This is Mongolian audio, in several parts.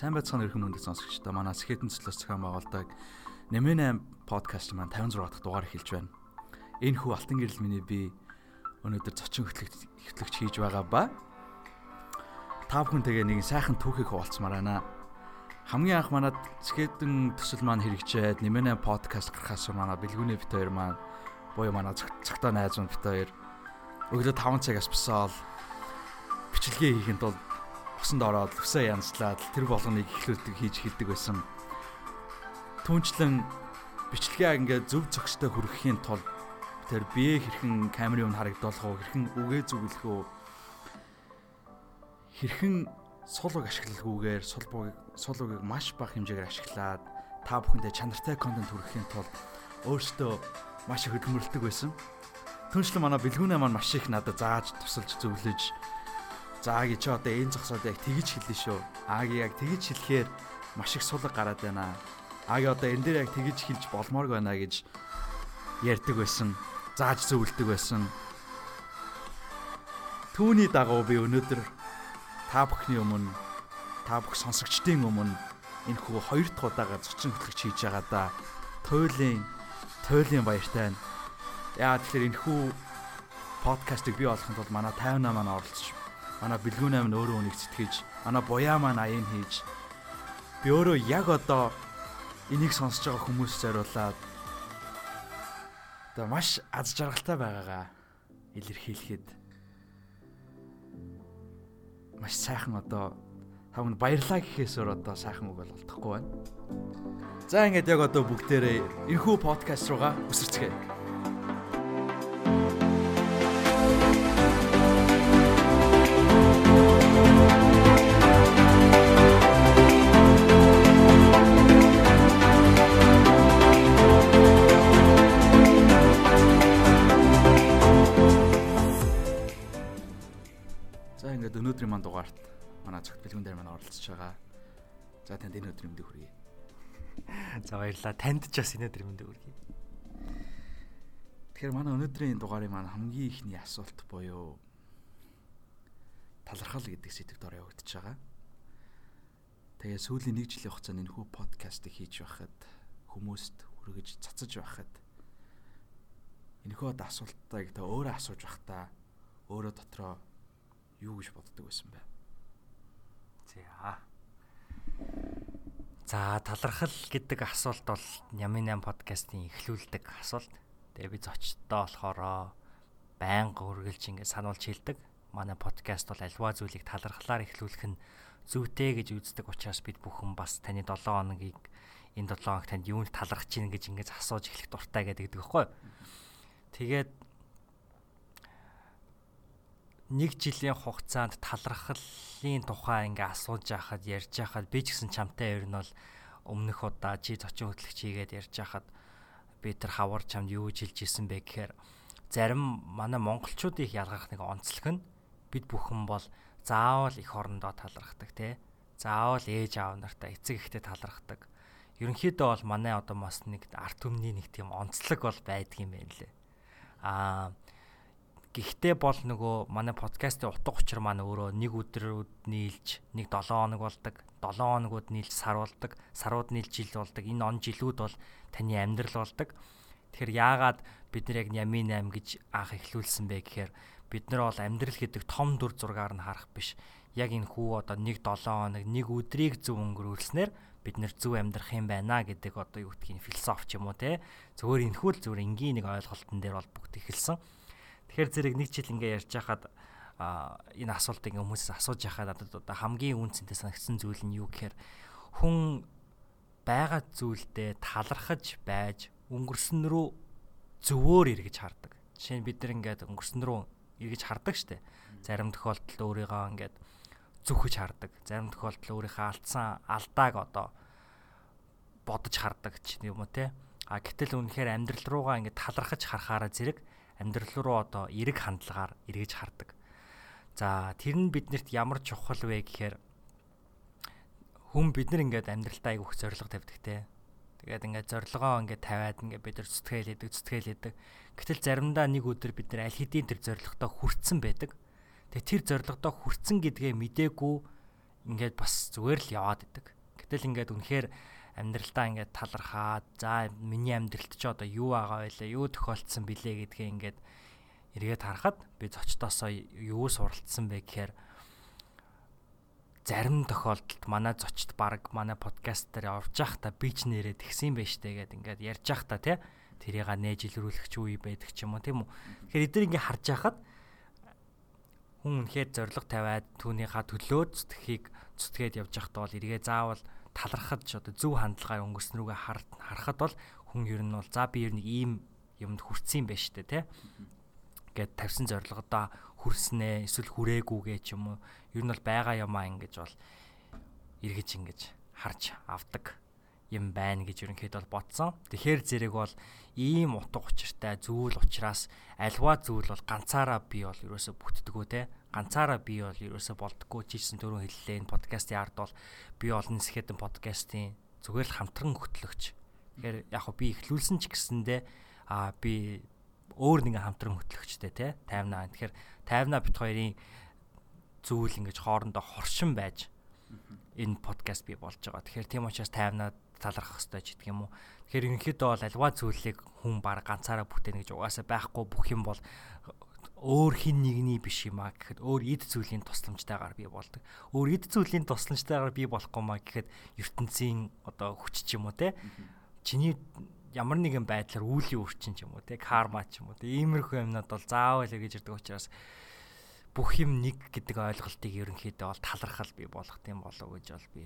Сайн байцгаана өрхөн мөндөд сонсогчдоо манай Сэхэтэн цэцлээс зохион байгуулдаг Нэмэн 8 подкаст маань 56 дахь дугаар эхэлж байна. Энэ хүү алтан гэрэл миний би өнөөдөр зочин хөтлөгч хөтлөгч хийж байгаа ба та бүхэн тэгээ нэг сайхан түүхийг хуваалцмаар байна. Хамгийн анх манад Сэхэтэн төсөл маань хэрэгжээд Нэмэн 8 подкаст гарахаас манай бэлгүүний бит хоёр маань буюу манай цагтаа найз маань бит хоёр өглөө 5 цагаас босоод бичлэгээ хийхэд бол усанд ороод өсөө янзлаад тэр болгоныг эхлүүлдэг хийж хэлдэг байсан. Түүнчлэн бичлэгээ ингээд зөв зохистой хүргэхийн тулд тэр бие хэрхэн камерын өмнө харагдуулах уу, хэрхэн үгээ зүгэлэх үү, хэрхэн сул үг ашиглахгүйгээр сул бугийг сул үгийг маш бага хэмжээгээр ашиглаад та бүхэндээ чанартай контент хүргэхийн тулд өөртөө маш их хөдөлмөрлөдөг байсан. Түүнчлэн манай бэлгүүнээ маань маш их надад зааж тусалж зөвлөж Зааги чи одоо энэ зогсоод яг тэгж хэлнэ шүү. Аги яг тэгж хэлэхээр маш их сулаг гараад байна. Аги одоо энэ дээр яг тэгж хэлж болмоорг байна гэж ярьдаг байсан. Зааж зөвлөдөг байсан. Түүний дагуу би өнөөдөр та бүхний өмнө та бүх сонсогчдын өмнө энэ хүү хоёр дахь удаага зочин хөтлөгч хийж байгаа да. Туйлын туйлын баяртай. Яа тэгэхээр энэ хүү подкастыг бий болгохын тулд манай 58 маань оролцож манай бэлгүүн амин өөрөө үнийг сэтгэж манай буяа маань аян хийж би өөрөө яг одоо энийг сонсож байгаа хүмүүс зориулаад одоо маш аз жаргалтай байгаагаа илэрхийлэхэд маш сайхан одоо тавд баярлаа гэхээс өөр одоо сайхан үг бол олдохгүй байна. За ингээд яг одоо бүгдээрээ энэхүү подкаст руугаа үсэрцгээе. За баярлалаа. Танд ч бас өдрийн мэндийг хүргэе. Тэгэхээр манай өнөөдрийн дугаарын маань хамгийн ихний асуулт буюу талархал гэдэг сэдвээр ороо явагдаж байгаа. Тэгээ сүүлийн нэг жилийн хугацаанд энэ хүү подкастыг хийж байхад хүмүүст хүргэж цацаж байхад энэхүү асуултыг та өөрөө асууж байхдаа өөрөө дотроо юу гэж боддог байсан бэ? За. За талархал гэдэг асуулт бол Нямын 8 подкастын эхлүүлдэг асуулт. Тэгээ би зочдтой болохоро байнга үргэлж ингэ сануулж хэлдэг. Манай подкаст бол альва зүйлийг талархлаар эхлүүлэх нь зүйтэй гэж үздэг учраас бид бүхэн бас таны 7 хоногийг энэ 7 хоног танд юунд талархаж чинь гэж ингэж асууж эхлэх дуртай гэдэг байхгүй. Тэгээд нэг жилийн хугацаанд талархлын тухай ингээ асууж яхад ярьж яхад би ч гэсэн чамтай ер нь бол өмнөх удаа чи зочин хөтлөгч хийгээд ярьж яхад би тэр хавар чамд юу жилж исэн бэ гэхээр зарим манай монголчуудын ялгах нэг онцлог нь бид бүхэн бол заавал их орондоо талархдаг те. Заавал ээж аав нартай эцэг ихтэй талархдаг. Ерөнхийдөө бол манай одоо бас нэг арт түмний нэг тийм онцлог бол байдгийм байх лээ. Аа Гэхдээ бол нөгөө манай подкастын утга учир маань өөрөө нэг өдрүүд нийлж нэг 7 хоног болдог. 7 хоногуд нийлж сар болдог. Сарууд нийлж жил болдог. Энэ он жилүүд бол таны амьдрал болдог. Тэгэхээр яагаад бид нар яг Ямин 8 гэж анх эхлүүлсэн бэ гэхээр бид нар бол амьдрал гэдэг том дүр зургаар нь харах биш. Яг энэ хүү одоо нэг 7 хоног нэг өдрийг зөв өнгөрүүлснээр бид нэр зөв амьдрах юм байна гэдэг одоо юу гэдгийг философи ч юм уу те. Зөвөр энэхүү л зөвөр энгийн нэг ойлголтын дээр бол бүгд эхэлсэн. Тэгэхээр зэрэг нэг жил ингээ ярьж хахад энэ асуултыг ингээ хүмүүсээс асууж яхад надад одоо хамгийн үнцэнтэй санагдсан зүйл нь юу гэхээр хүн байгаа зүйлдээ талархаж байж өнгөрсөн рүү зөвөөр эргэж хардаг. Жишээ нь бид нар ингээд өнгөрсөн рүү эргэж хардаг штэ. Зарим тохиолдолд өөрийгөө ингээд зүхэж хардаг. Зарим тохиолдолд өөрийнхөө алдсан алдааг одоо бодож хардаг ч юм уу те. А гэтэл үнэхээр амьдрал руугаа ингээд талархаж харахаараа зэрэг амьдрал руу одоо эрэг хандлагаар эргэж хардаг. За тэр нь биднэрт ямар чухал вэ гэхээр хүн бид нар ингээд амьдралтаа айгүйх зориг тавьдаг те. Тэгээд ингээд зорилгоо ингээд тавиад ингээд бид нар зүтгэлээдэг зүтгэлээдэг. Гэтэл заримдаа нэг өдөр бид нар аль хэдийн тэр зорилготой хүрсэн байдаг. Тэгээд тэр зорилготой хүрсэн гэдгээ мдээгүй ингээд бас зүгээр л яваад идэг. Гэтэл ингээд үнэхээр амьдралдаа ингээд талархаад за миний амьдралд ч одоо юу байгаа байлаа, юу тохиолдсон билээ гэдгээ ингээд эргээд харахад би зочдоосоо юу суралцсан бэ гэхээр зарим тохиолдолд манай зочд баг манай подкаст дээр орж явах та би ч нэрээ тэгсэн байж тээ гэд ингээд ярьж явах та тий тэрийг нээж илрүүлэх ч үе байдаг ч юм уу тийм үү? Тэгэхээр эдгээр ингээд харж яхад хүн үнэхээр зориг тавиад түүнийхээ төлөө зүтгэхийг зүтгээд явж байхдаа бол эргээ заавал талархаж одоо зөв хандлагаар өнгөрснөрүүгээ харахад бол хүн ер нь бол за би ер нь ийм юмд хүрсэн юм байна штэ тий гэд тавьсан зорилгодоо хүрснээ эсвэл хүрээгүйгээ ч юм уу. Ер нь бол байгаа юмаа ингэж бол эргэж ингэж харж авдаг юм байна гэж ерөнхийдөө бол бодсон. Тэгэхээр зэрэг бол ийм утга учиртай зүйл учраас альва зүйл бол ганцаараа би бол ерөөсө бүтдэггүй те ганцаараа би бол ерөөсө болдгоо чийсэн төрөө хэллээ энэ подкастын ард бол би олон сэхэдэн подкастын зүгээр л хамтран хөтлөгч. Тэгэхээр яг хөө би ихлүүлсэн ч гэсэндээ а би өөр нэгэн хамтран хөтлөгчтэй те тайвнаа. Тэгэхээр тайвнаа бит хоёрын зүйл ингэж хоорондоо хоршин байж энэ подкаст би болж байгаа. Тэгэхээр тийм учраас тайвнаа талархах хэрэгтэй ч гэдэг юм уу. Тэгэхээр ерөнхийдөө бол альва зүйлийг хүн баг ганцаараа бүтээнэ гэж угаасаа байхгүй бүх юм бол өөр хин нэгний биш юм а гэхэд өөр эд зүйлийн тусламжтайгаар би болдог. Өөр эд зүйлийн тусламжтайгаар би болохгүй маа гэхэд ертөнцийн одоо хүч ч юм уу те. Чиний ямар нэгэн байдлаар үүлийн үрчин ч юм уу те карма ч юм уу те иймэрхүү юмнууд бол заавал гэж ирдэг учраас бүх юм нэг гэдэг ойлголтыг ерөнхийдөө бол талархал би болгох юм болов гэж бол би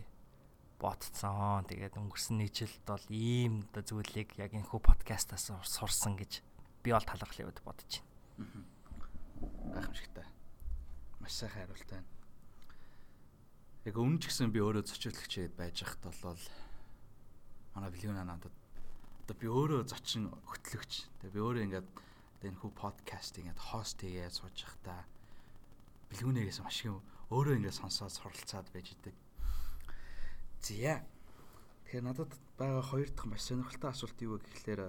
бодцсон. Тэгээд өнгөрсөн нэг жилд бол ийм оо зүйлийг яг энэ хүү подкастаас сурсан гэж би бол талархлын үед бодож байна. Гайхамшигтай. Маш сайхан хариулт байна. Яг өмнө ч гэсэн би өөрөө зочиолагч байж хат бол манай Билгүн надад одоо би өөрөө зочин хөтлөгч. Тэгээ би өөрөө ингээд энэ хүү подкаст ингээд хост хийгээ сууж явахдаа бэлгүүнээс маш их өөрөө ингээд сонсоод суралцаад байж идэг. Зя. Тэгэхээр надад байгаа хоёр дахь маш сонирхолтой асуулт юу вэ гэхлээр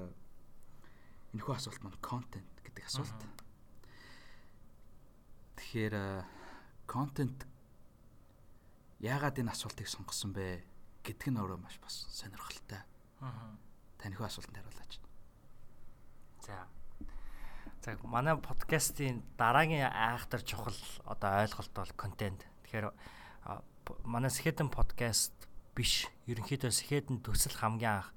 энэ хүү асуулт маань контент гэдэг асуулт. Тэгэхээр контент яагаад энэ асуултыг сонгосон бэ гэдг нь өөрөө маш бас сонирхолтой. Аа танихуу асуултанд хариулаач. За. За манай подкастын дараагийн айхтар чухал одоо ойлголт бол контент. Тэгэхээр манай Сэхэдэн подкаст биш. Ерөнхийдөө Сэхэдэн төсөл хамгийн анх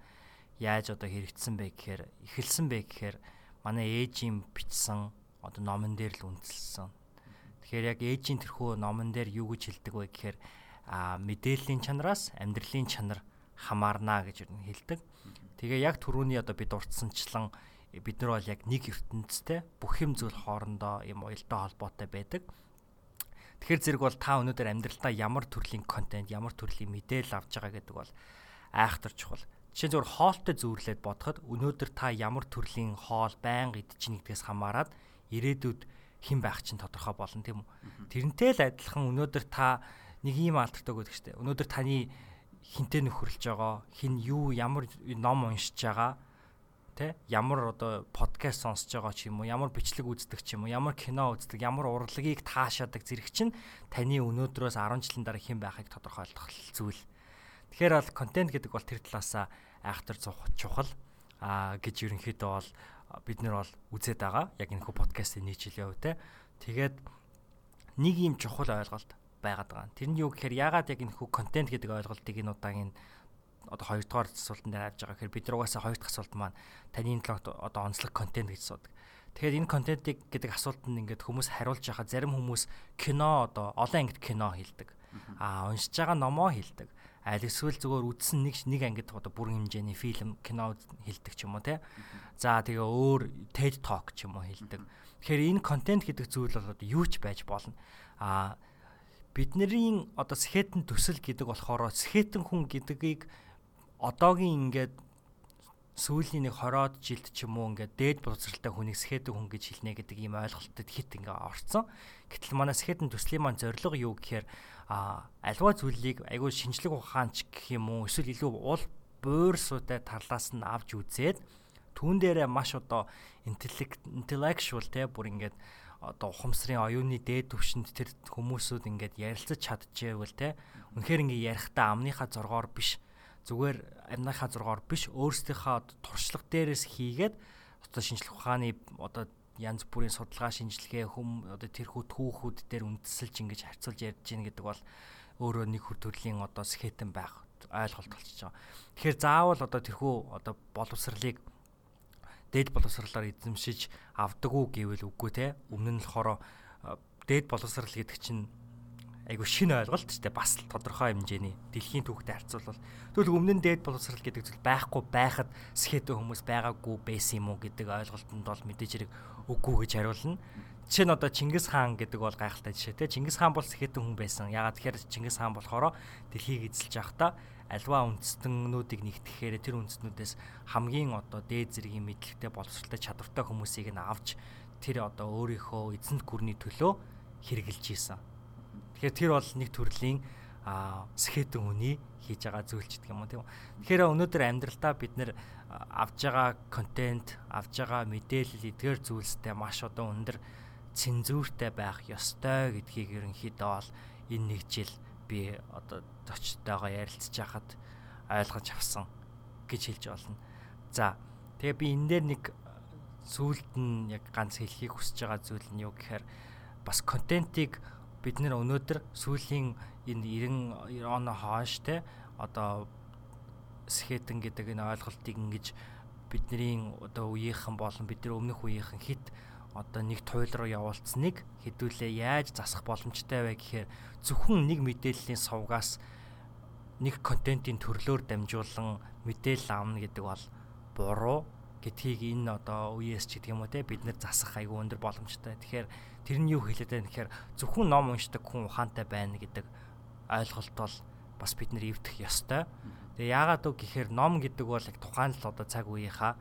яаж одоо хэрэгжсэн бэ гэхээр эхэлсэн бэ гэхээр манай ээжийн бичсэн одоо номон дээр л үндэслсэн. Тэгэхээр яг ээжийн тэрхүү номон дээр юу гэж хэлдэг вэ гэхээр а мэдээллийн чанараас амьдралын чанар хамаарна гэж юу хэлдэг. Тэгээ яг түрүүний одоо бид урдсанчлан бид нар бол яг нэг ертөнцтэй бүх юм зүйл хоорондоо юм уялдаа холбоотой байдаг. Тэгэхээр зэрэг бол та өнөөдөр амьдралдаа ямар төрлийн контент, ямар төрлийн мэдээлэл авч байгаа гэдэг бол айхтар чухал. Жишээ зөвхөн хоолтой зүүрлээд бодоход өнөөдөр та ямар төрлийн хоол байнга идэж нэгдгээс хамаарат ирээдүйд хэн байх чинь тодорхой болно тийм үү. Тэрнтэй л адилхан өнөөдөр та нэг ийм алдартай өгöd гэжтэй. Өнөөдөр таны хинтээ нөхөрлж байгаа, хин юу ямар ном уншиж байгаа, тэ ямар одоо подкаст сонсож байгаа ч юм уу, ямар бичлэг үздэг ч юм уу, ямар кино үздэг, ямар урлагийг таашаадаг зэрэг чинь таны өнөөдрөөс 10 жилийн дараа хэн байхыг тодорхойлох зүйл. Тэгэхээр бол контент гэдэг бол тэр талаасаа айхтар чухал аа гэж ерөнхийдөө бол бид нар бол үзээд байгаа. Яг энэ хүү подкастын нийтлэлийн хувьд те. Тэгээд нэг юм чухал ойлголт байгаад байгаа. Тэр нь юу гэхээр яагаад яг энэ хүү контент гэдэг ойлголтыг энэ удаагийн одоо хоёрдугаар асуултанд авч байгаа гэхээр бид нар угаасаа хоёр дахь асуулт маань таны талд одоо онцлог контент гэж асуудаг. Тэгэхээр энэ контентыг гэдэг асуултанд ингээд хүмүүс хариулж яхаа зарим хүмүүс кино одоо олон ангид кино хийдэг. Аа уншиж байгаа номоо хийдэг. Аль эсвэл зүгээр үзсэн нэг нэг ангид одоо бүрэн хэмжээний фильм, кино хийдэг ч юм уу те. За тэгээ өөр TED Talk ч юм уу хийдэг. Тэгэхээр энэ контент гэдэг зүйл бол одоо юу ч байж болно. Аа бидний одоо сэхэтэн төсөл гэдэг болохоор сэхэтэн хүн гэдгийг одоогийн ингээд сүүлийн нэг 20-од жилд ч юм уу ингээд дээд боловсралтай хүнийг сэхэтэн хүн гэж хэлнэ гэдэг ийм ойлголтод хит ингээд орцсон. Гэтэл манай сэхэтэн төслийн маань зорилго юу гэхээр а альва зүйлийг айгүй шинжлэх ухаанч гэх юм уу эсвэл илүү уул буурсуудаа тарлаас нь авч үзээд түүн дээрээ маш одоо intellectual те бүр ингээд одоо ухамсарын оюуны дээд түвшинд тэр хүмүүсүүд ингээд ярилцаж чадчихвэл те үнэхээр ингээд ярихдаа амныхаа зоргоор биш зүгээр амныхаа зоргоор биш өөрсдийнхөө туршлага дээрээс хийгээд одоо шинжлэх ухааны одоо янз бүрийн судалгаа шинжилгээ хүм одоо тэрхүү түүхүүд дээр үндэслэж ингэж харьцуулж ярьж гин гэдэг бол өөрөө нэг хөр төрлийн одоо схетэн байх ойлголт болчихж байгаа. Тэгэхээр заавал одоо тэрхүү одоо боловсролыг дээд боловсрлоор эзэмшиж авдаг уу гэвэл үгүй те. Өмнө нь болохоор дээд боловсрал гэдэг чинь айгу шинэ ойлголт ч бас л тодорхой хэмжээний дэлхийн түүхтэй харьцуулбал тэгвэл өмнө нь дээд боловсрал гэдэг зүйл байхгүй байхад скетэ хүмүүс байгаагүй байсан юм уу гэдэг ойлголтод бол мэдээж хэрэг үгүй гэж хариулна. Жишээ нь одоо Чингис хаан гэдэг бол гайхалтай жишээ те. Чингис хаан бол скетэ хүн байсан. Ягаад тэгэхээр Чингис хаан болохоор дэлхийг эзэлж байхдаа альва үндэстнүүдийг нэгтгэхээр тэр үндэстнүүдээс хамгийн одоо дээд зэргийн мэдлэгтэй боловсролтой чадвартай хүмүүсийг нь авч тэр одоо өөрийнхөө эзэнт гүрний төлөө хэрэгжилж ийсэн. Тэгэхээр тэр бол нэг төрлийн схетэн хүний хийж байгаа зүйлч гэдэг юм уу тийм үү. Тэгэхээр өнөөдөр амьдралдаа бид нэр авж байгаа контент, авж байгаа мэдээлэл эдгээр зүйлстэй маш одоо өндөр цензуртэй байх ёстой гэдгийг ерөнхийдөө бол энэ нэг жил би одоо зочтойгоо ярилцж хахад ойлгож авсан гэж хэлж болно. За тэгээ би энэ дээр нэг сүүлд нь яг ганц хэлхийг хүсэж байгаа зүйл нь юу гэхээр бас контентийг бид нэр өнөөдөр сүүлийн энэ 90 оны хойш те одоо схетэн гэдэг энэ ойлголтыг ингэж бидний одоо үеийнхэн болон бидний өмнөх үеийнхэн хит одоо нэг туйл руу явуулсныг хэдүүлээ яаж засах боломжтой вэ гэхээр зөвхөн нэг мэдээллийн сувгаас нэг контентын төрлөөр дамжуулан мэдээлэл авна гэдэг бол буруу гэдгийг энэ одоо үеэс ч гэдэг юм уу те бид нэр засах айгүй өндөр боломжтой. Тэгэхээр тэр нь юу хэлээд байна гэхээр зөвхөн ном уншдаг хүн ухаантай байна гэдэг ойлголт бол бас бид нэр эвдэх ёстой. Тэгээ яагаад вэ гэхээр ном гэдэг бол яг тухайн л одоо цаг үеийнхаа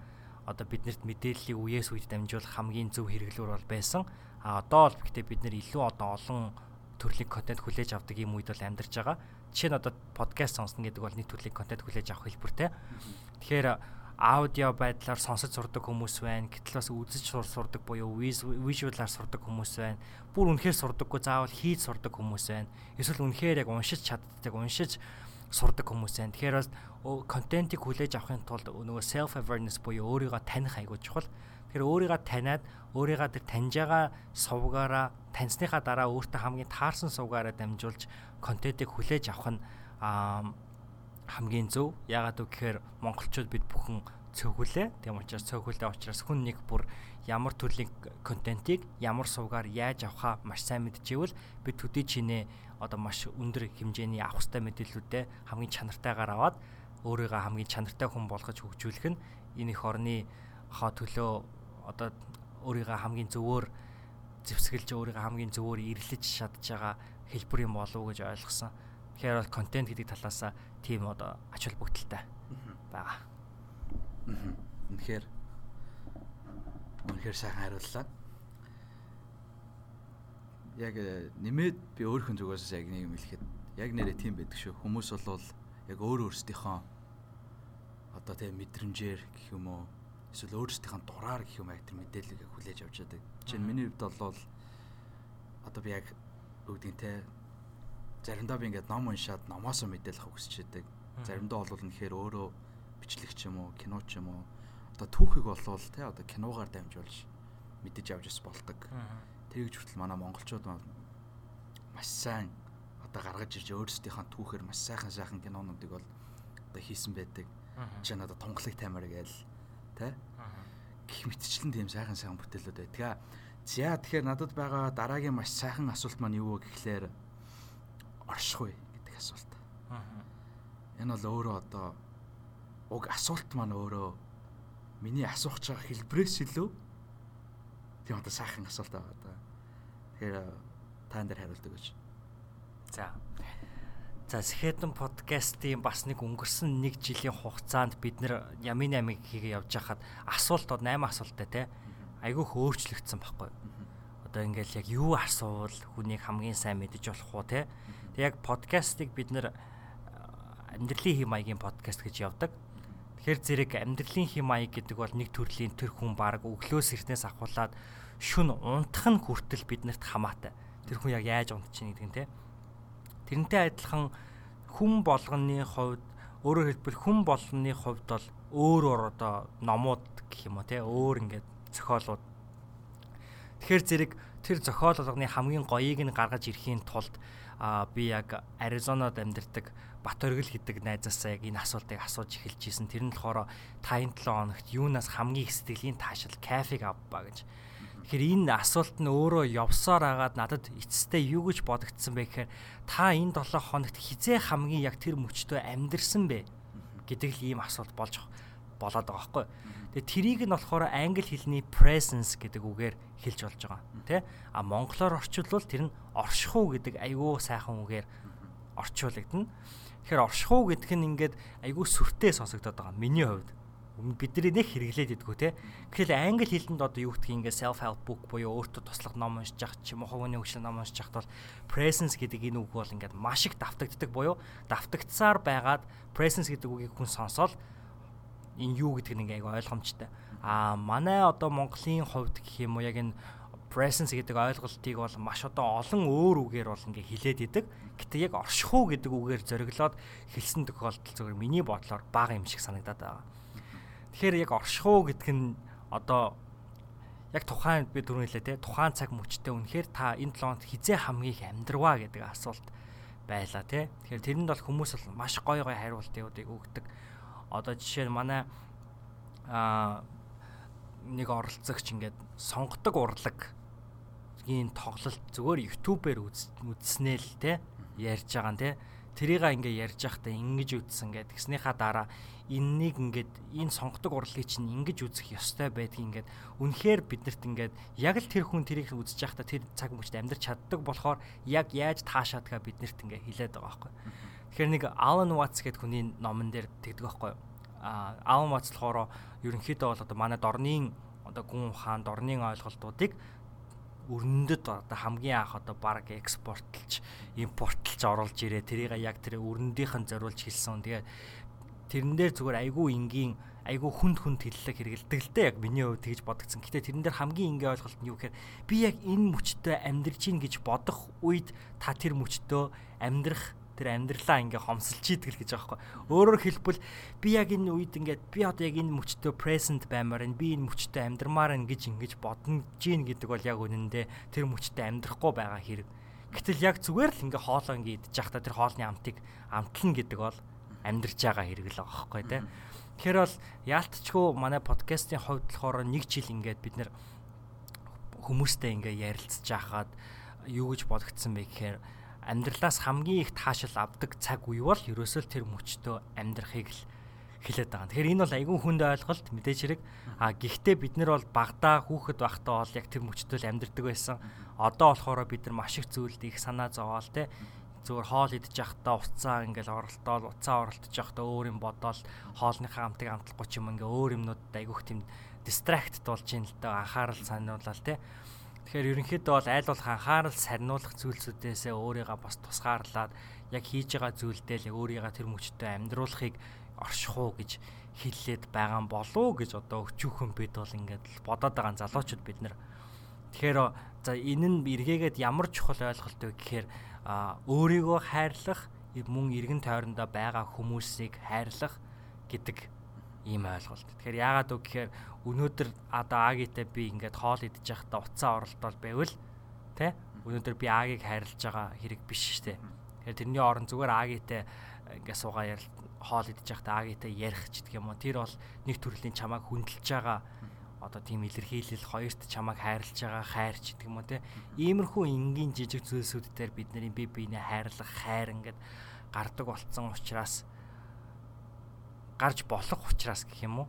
одоо биднэрт мэдээллийг үеэс үед дамжуулах хамгийн зөв хэрэглүүр бол байсан. А одоо бол гэхдээ бид нэр илүү одоо олон төрлийн контент хүлээж авдаг юм үед бол амьдарч байгаа. Жишээ нь одоо подкаст сонсно гэдэг бол нэг төрлийн контент хүлээж авах хэлбэртэй. Тэгэхээр аудио байдлаар сонсож сурдаг хүмүүс байна. Гэтэл бас үзэж сурдаг буюу вижюалаар сурдаг хүмүүс байна. Бүр үнэхээр сурдаггүй заавал хийж сурдаг хүмүүс байна. Эсвэл үнэхээр яг уншиж чаддаг, уншиж сурдаг хүмүүс байна. Тэгэхээр бас контентийг хүлээж авахын тулд нөгөө self awareness буюу өөрийгөө таних айгуу чухал. Тэгэхээр өөрийгөө таниад өөрийгөө тэр таньж байгаа сувгаараа таньсныхаа дараа өөртөө хамгийн таарсан сувгаараа дамжуулж контентийг хүлээж авах нь хамгийн зөв. Яагаад вэ гэхээр монголчууд бид бүхэн цөөхүлээ. Тийм учраас цөөхүлээ учраас хүн нэг бүр ямар төрлийн контентийг ямар сувгаар яаж авахаа маш сайн мэдчихвэл бид төдий чинээ одоо маш өндөр хэмжээний авах хэвээр мэдээллүүдээ хамгийн чанартайгаар аваад өөрийгөө хамгийн чанартай хүн болгож хөгжүүлэх нь энэ их орны хаа төлөө одоо өөрийгөө хамгийн зөвөөр зэвсгэлж өөрийгөө хамгийн зөвөөр ирлэж чадж байгаа хэлбэр юм болов уу гэж ойлгосон. Тэгэхээр бол контент гэдэг талаасаа тийм одоо ач холбогдолтой байгаа. Үнэхээр үнэхээр сайхан хариуллаа яг э, нэмээд би өөрхөн зүгээс яг нэг юм хэлэхэд яг нэрээ тийм байдаг шүү. Хүмүүс бол яг өөр өөрсдийнхөө одоо тийм мэдрэмжээр гэх юм уу эсвэл өөрсдийнхөө дураар гэх юм аа тэр мэдээллийг хүлээж авч яадаг. Жишээ нь миний хувьд бол одоо би яг үүдийн те заримдаа би ингээд ном уншаад номоос мэдээлэл авах хүсэж яадаг. Заримдаа бол үнэхээр өөрөө бичлэгч юм уу, кино ч юм уу одоо түүхийг болвол те одоо киногоор дамжуулж мэдэж авч бас болдог. Тэгж хүртэл манай монголчууд маш сайн одоо гаргаж ирж өөрсдийнхөө түүхээр маш сайхан сайхан кинонуудыг бол одоо хийсэн байдаг. Жишээ нь одоо тунгалаг таймар гээл тэ гих мэтчлэн тийм сайхан сайхан бүтээлүүд байдаг. За тэгэхээр надад байгаа дараагийн маш сайхан асуулт маань юу вэ гэхлээр оршихуй гэдэг асуулт. Энэ бол өөрөө одоо уг асуулт маань өөрөө миний асуух байгаа хэлбрээс илүү тийм одоо сайхан асуулт байгаа да. Тэгэхээр таан дээр хариулдаг гэж. За. За Сэхэдэн подкастын бас нэг өнгөрсөн 1 жилийн хугацаанд бид нэр Ямин амиг хийгээ явж хахад асуулт 8 асуулттай те айгүй хөөрчлөгдсөн байхгүй. Одоо ингээл яг юу асуувал хүнийг хамгийн сайн мэдэж болох уу те. Яг подкастыг бид нэр амьдралын хэм маягийн подкаст гэж явдаг. Тэгэхээр зэрэг амьдралын хэм маяг гэдэг бол нэг төрлийн тэр хүн баг өглөөс эртнээс ахуулаад шүн унтах нь хүртэл биднэрт хамаатай. Тэр хүн яг яаж унтчих гэдэг нь те. Тэрнтэй адилхан хүн болгоны хувьд өөрөөр хэлбэл хүн болгоны хувьд бол өөр өөр одоо номууд гэх юм уу те өөр ингээд зохиолууд. Тэгэхээр зэрэг тэр зохиол болгоны хамгийн гоёыг нь гаргаж ирэхийн тулд би яг Аризонод амьдардаг Бат оргил гэдэг найзаасаа яг энэ асуултыг асууж эхэлж ийсэн. Тэр нь болохоор та энэ 7 хоногт юунаас хамгийн их сэтгэлийн таашаал кафег авбаа гэж. Тэгэхээр энэ асуулт нь өөрөө явсаар агаад надад эцэстээ юу гэж бодогдсон бэ гэхээр та энэ 7 хоногт хизээ хамгийн яг тэр мөчтөө амьдрсан бэ гэдэг л ийм асуулт болж болоод байгаа байхгүй. Тэгээ трийг нь болохоор англи хэлний presence гэдэг үгээр хэлж болж байгаа. Тэ? А монголоор орчуулвал тэр нь оршихуу гэдэг айгүй сайхан үгээр орчуулагдана. Тэгэхээр оршихуу гэдэг нь ингээд айгүй сүртэй сонсогдоод байгаа. Миний хувьд бидний нэг хэрэглээд идэггүй те. Гэхэл англи хэлэнд одоо юу гэдгийг ингээ self help book буюу өөртөө туслах ном уншиж явах ч юм уу хувийн хөгжлийн ном уншиж явахд бол presence гэдэг энэ үг бол ингээд маш их давтагддаг буюу давтагдсаар байгаад presence гэдэг үгийг хүн сонсоод энэ юу гэдэг нь ингээ айгүй ойлгомжтой. Аа манай одоо Монголын хувьд гэх юм уу яг энэ presence гэдэг ойлголтыг бол маш одоо олон өөр үгээр бол ингээ хилээд идэг. Гэтэ яг оршихуу гэдэг үгээр зориглоод хэлсэн тохиолдол зөвхөн миний бодлоор бага юм шиг санагдаад байгаа. Тэгэхээр яг оршихуу гэдг нь одоо яг тухайн би түрүү хэлээ те тухайн цаг мөчтөө үнэхээр та энэ 7 хоногт хизээ хамгийн амьдрваа гэдэг асуулт байла те. Тэгэхээр тэрэнд бол хүмүүс бол маш гой гой хариултуудыг өгдөг. Одоо жишээ нь манай аа нэг оролцогч ингээд сонгодог урлаг ийн тоглолт зүгээр YouTube-ээр үзснээ л те ярьж байгаа нь те тэрийг ингээ ярьж байхдаа ингэж үтсэн гэд гиснийхаа дараа энэнийг ингээд энэ сонгодог урлагийг чинь ингэж үзэх ёстой байдгийг ингээд үнэхээр биднэрт ингээд яг л тэр хүн тэрийг үзэж байхдаа тэр цаг мөчд амьдрч чаддаг болохоор яг яаж таашаадгаа биднэрт ингээд хилээд байгаа байхгүй. Тэгэхээр нэг Alan Watts гэдэг хүний номон дээр тэгдэг байхгүй. А Alan Watts болохоор ерөнхийдөө бол одоо манай дорны одоо гүн ухаан дорны ойлголтуудыг өрнөндөд одоо хамгийн анх одоо баг экспортлж импортлж оруулж ирээ тэрийг яг тэр өрнөдийнхэн зориулж хэлсэн. Тэгээ тэрэн дээр зүгээр айгүй энгийн айгүй хүнд хүнд хэллэг хэрэгэлдэг л дээ яг миний хувьд тэгж бодогдсон. Гэтэ тэрэн дээр хамгийн энгийн ойлголт нь юу гэхээр би яг энэ мөчтөө амьдрж ийн гэж бодох үед та тэр мөчтөө амьдрах тэр амьдралаа ингээ хомсолж идэг л гэж байгаа байхгүй. Өөрөөр хэлбэл би яг энэ үед ингээд би одоо яг энэ мөчтөө present баймаар энэ би энэ мөчтөө амьдрмаар энэ гэж ингэж бодно гин гэдэг бол яг үнэндээ тэр мөчтөө амьдрахгүй байгаа хэрэг. Гэтэл яг зүгээр л ингээ хоолоо ингээ идэж явахдаа тэр хоолны амтыг амтлна гэдэг бол амьдрж байгаа хэрэг л байгаа байхгүй тий. Тэгэхээр бол яалтчгүй манай подкастын хувьд болохоор нэг жил ингээд бид нэр хүмүүстэй ингээ ярилцж байхад юу гэж бодогдсон бэ гэхээр амьдралаас хамгийн их таашаал авдаг цаг үе бол ерөөсөө тэр мөчтөө амьдрахыг л хэлээд байгаа. Тэгэхээр энэ бол айгүй хүнд ойлголт мэдээж хэрэг. А гэхдээ бид нар бол багада хүүхэд байхдаа бол яг тэр мөчтөө л амьдрдаг байсан. Одоо болохоор бид нар маш их зүйлд их санаа зовоол те зүгээр хоол идэж явахдаа уцаа ингээл оролтоол уцаа оролтож явахдаа өөр юм бодоол хоолныхаа амтыг амтлахгүй ч юм ингээ өөр юмнуудад айгүйх тийм дистракт болж ин л даа анхаарал сануулаад те Тэгэхээр ерөнхийдөө бол айл болох анхаарал сарниулах зүйлсүүдээсээ өөрийгөө бас тусгаарлаад яг хийж байгаа зүйлдээ л өөрийгөө тэр мөчтөд амьдруулахыг орших уу гэж хэллээд байгаа болов гэж одоо өчүүхэн бид бол ингээд бодоод байгаа залуучууд бид нэр тэгэхээр за энэ нь эргээгээд ямар чухал ойлголт вэ гэхээр өөрийгөө хайрлах мөн эргэн тойрондоо байгаа хүмүүсийг хайрлах гэдэг ийм ойлголт. Тэгэхээр яагаад үг гэхээр өнөөдөр одоо агитай би ингээд хоол идэж байхдаа уцаа оролдол байвал тэ өнөөдөр би агийг хайрлаж байгаа хэрэг биш штэ. Тэгэхээр тэрний орон зүгээр агитай ингээд суугаа ярил хоол идэж байхдаа агитай ярих ч гэх юм уу. Тэр бол нэг төрлийн чамааг хүндэлж байгаа одоо тийм илэрхийлэл хоёрт чамааг хайрлаж байгаа хайр ч гэдэг юм уу те. Иймэрхүү энгийн жижиг зүйлсүүд дээр бидний бие биенээ хайрлах хайр ингээд гардаг болцсон учраас гарч болох учраас гэх юм уу.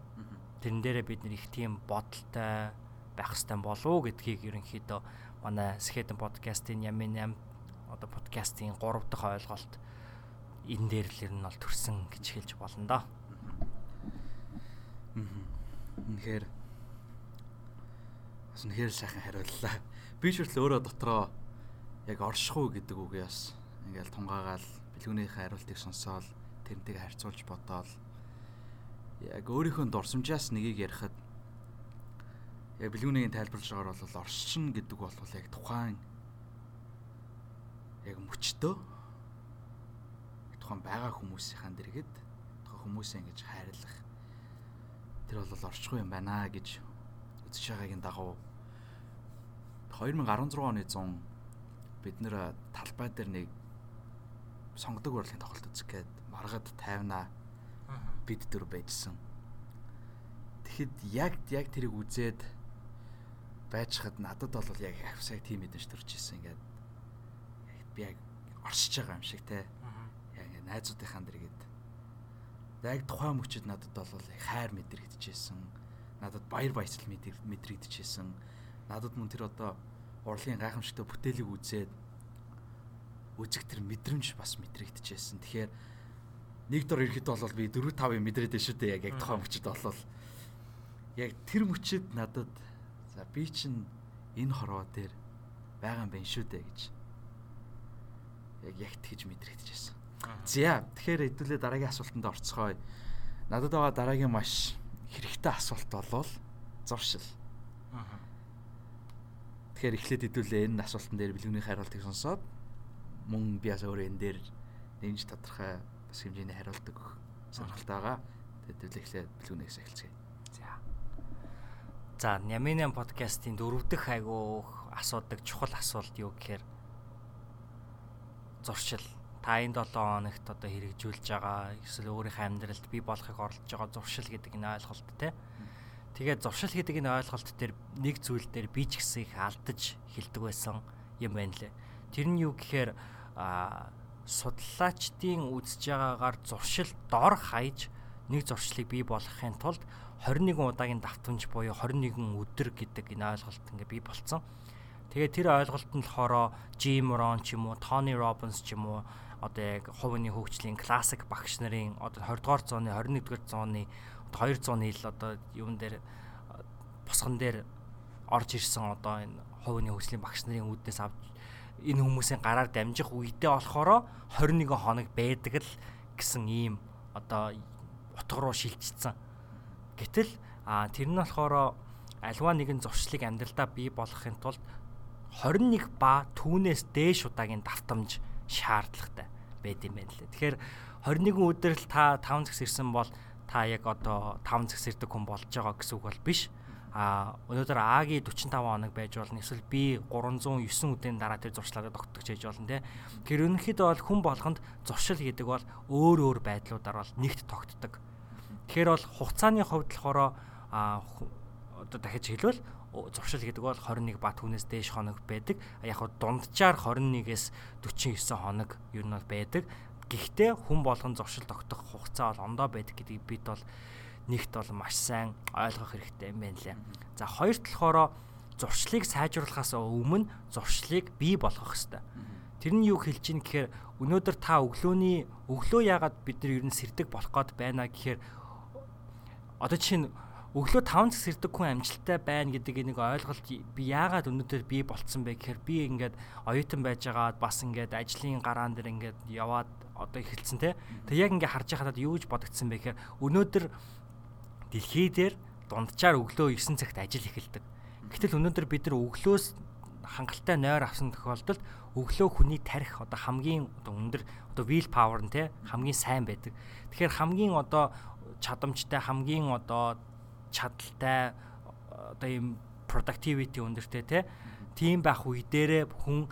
Тэрэн дээрээ бид их тийм бодолтой байх хэрэгтэй болов гэдгийг ерөнхийдөө манай Skeleton podcast-ийн Ямин 8 одоо подкастын 3 дахь ойлголт энэ дээр л ер нь бол төрсэн гэж хэлж болно доо. Үнэхээр бас үнэхээр сайхан хариуллаа. Би ч хүртэл өөрөө дотроо яг оршихуу гэдэг үгээ бас ингээл тунгаагаал бэлгүүнийхээ хариултыг сонсоол тэрнтэйг харьцуулж бодоол яг өөрийнхөө дурсамжаас нэгийг ярихад яг бэлгүүнийг тайлбарлаж байгаа бол орчин гэдэг бол яг тухайн яг мөчтөө тухайн байгаа хүмүүсийн дэргэд тухайн хүмүүсээ ингэж хайрлах тэр бол орчгүй юм байна гэж үзэж байгаагийн дагуу 2016 оны 100 бид нэр талбай дээр нэг сонгодог урлагийн тоглолт үзэх гээд маргад тайвнаа бид дөр байжсан. Тэгэхэд яг яг тэрийг үзээд байжхад надад бол яг авсаг тийм мэдэж төрж ирсэн ингээд би яг оршиж байгаа юм шиг те. Яг ингээд найзуудынхаа дэргэд яг тухайн мөчөд надад бол хайр мэдрэгдэжсэн. Надад баяр баясгал мэдрэгдэжсэн. Надад мөн тэр одоо урлагийн гайхамшигтай бүтээлийг үзээд үзэг тэр мэдрэмж бас мэдрэгдэжсэн. Тэгэхээр нэг дор ирэхэд бол би 4 5-ыг мэдрээд байна шүү дээ. Яг яг тухайн мөчөд болол яг тэр мөчөд надад за би чинь энэ хороо дээр байгаа юм байна шүү дээ гэж яг ягт гэж мэдрэгдэжсэн. За тэгэхээр хэдүүлээ дараагийн асуултанд орцгоё. Надад байгаа дараагийн маш хэрэгтэй асуулт болвол зуршил. Тэгэхээр эхлээд хэдүүлээ энэ асуултан дээр бэлгүүний хариултыг сонсоод мөн би бас өөрөө энэ дээр нэмж тодорхой бас хэмжээний хариулт өгөх сонирхолтой байгаа. Тэгээд эхлээд бэлгүүнээс эхэлцгээе. За. За, Няминэн подкастын дөрөв дэх айгуу асуудаг чухал асуулт юу гэхээр зуршил та энэ 7 хоногт одоо хэрэгжүүлж байгаа эсвэл өөрийнхөө амьдралд бий болохыг оролдож байгаа зуршил гэдэг энэ ойлголт те. Тэгээд зуршил гэдэг энэ ойлголт дээр нэг зүйл дээр би ч гэсэн их алдаж хэлдэг байсан юм байна лээ. Тэр нь юу гэхээр а судлаачдын үзэж байгаагаар зуршил дор хаяж нэг зуршлыг бий болгохын тулд 21 удаагийн давтамж буюу 21 өдөр гэдэг энэ ойлголт ингээ бий болцсон. Тэгээд тэр ойлголт нь болохоор Jim Rohn ч юм уу, Tony Robbins ч юм уу одоо яг хувийн хөгжлийн классик багш нарын одоо 20 дугаар зууны 21 дугаар зууны 200 жил одоо юун дээр босгон дээр орж ирсэн одоо энэ хувийн хөгжлийн багш нарын үүднээс авч энэ хүмүүсийн гараар дамжих үедээ болохоор 21 хоног байдаг л гэсэн ийм одоо утга руу шилжчихсэн. Гэтэл тэр нь болохоор альва нэгэн зуршлыг амьдралдаа бий болгохын тулд 21 ба түүнээс дээш удаагийн давтамж шаардлагатай байд юм байна лээ. Тэгэхээр 21 өдөр л та 5 цагс ирсэн бол та яг одоо 5 цагс ирдэг хүн болж байгаа гэсэн үг бол биш а өнөөдөр А-гийн 45 хоног байж болно эсвэл би 309 өдрийн дараа тэр зуршлагыг тогтдогч хийж болно те. Тэр өнөхөд бол хүн болгонд зуршил гэдэг бол өөр өөр байдлуудаар бол нэгт тогтдог. Тэгэхээр бол хугацааны хувьд болохоор а одоо дахиж хэлвэл зуршил гэдэг бол 21 ба түүнээс дээш хоног байдаг. Яг хуу дунджаар 21-ээс 49 хоног ер нь бол байдаг. Гэхдээ хүн болгон зуршил тогтох хугацаа бол ондоо байдаг гэдгийг бид бол нэгт бол маш сайн ойлгох хэрэгтэй юм байна лээ. За хоёрт болохоор зуршлыг сайжруулахаас өмнө зуршлыг бий болгох хэрэгтэй. Тэр нь юу хэлж ийн гэхээр өнөөдөр та өглөөний өглөө яагаад бид нар ер нь сэрдэг болох гээд байна гэхээр одоо чинь өглөө 5 цаг сэрдэг хүн амжилттай байна гэдэг нэг ойлголт би яагаад өнөөдөр бий болцсон бэ гэхээр би ингээд оюутан байжгаад бас ингээд ажлын гараан дээр ингээд яваад одоо эхэлсэн те. Тэг яг ингээд харж байхад юу гэж бодогдсон бэ гэхээр өнөөдөр дэлхий дээр дунджаар өглөө 9 цагт ажил эхэлдэг. Гэтэл өнөөдөр бид нар өглөөс хангалттай нойр авсан тохиолдолд өглөө хүний тарих одоо хамгийн одоо өндөр одоо will power нь те хамгийн сайн байдаг. Тэгэхээр хамгийн одоо чадамжтай хамгийн одоо чадaltaй одоо ийм productivity өндөртэй те тийм байх үе дээрээ хүн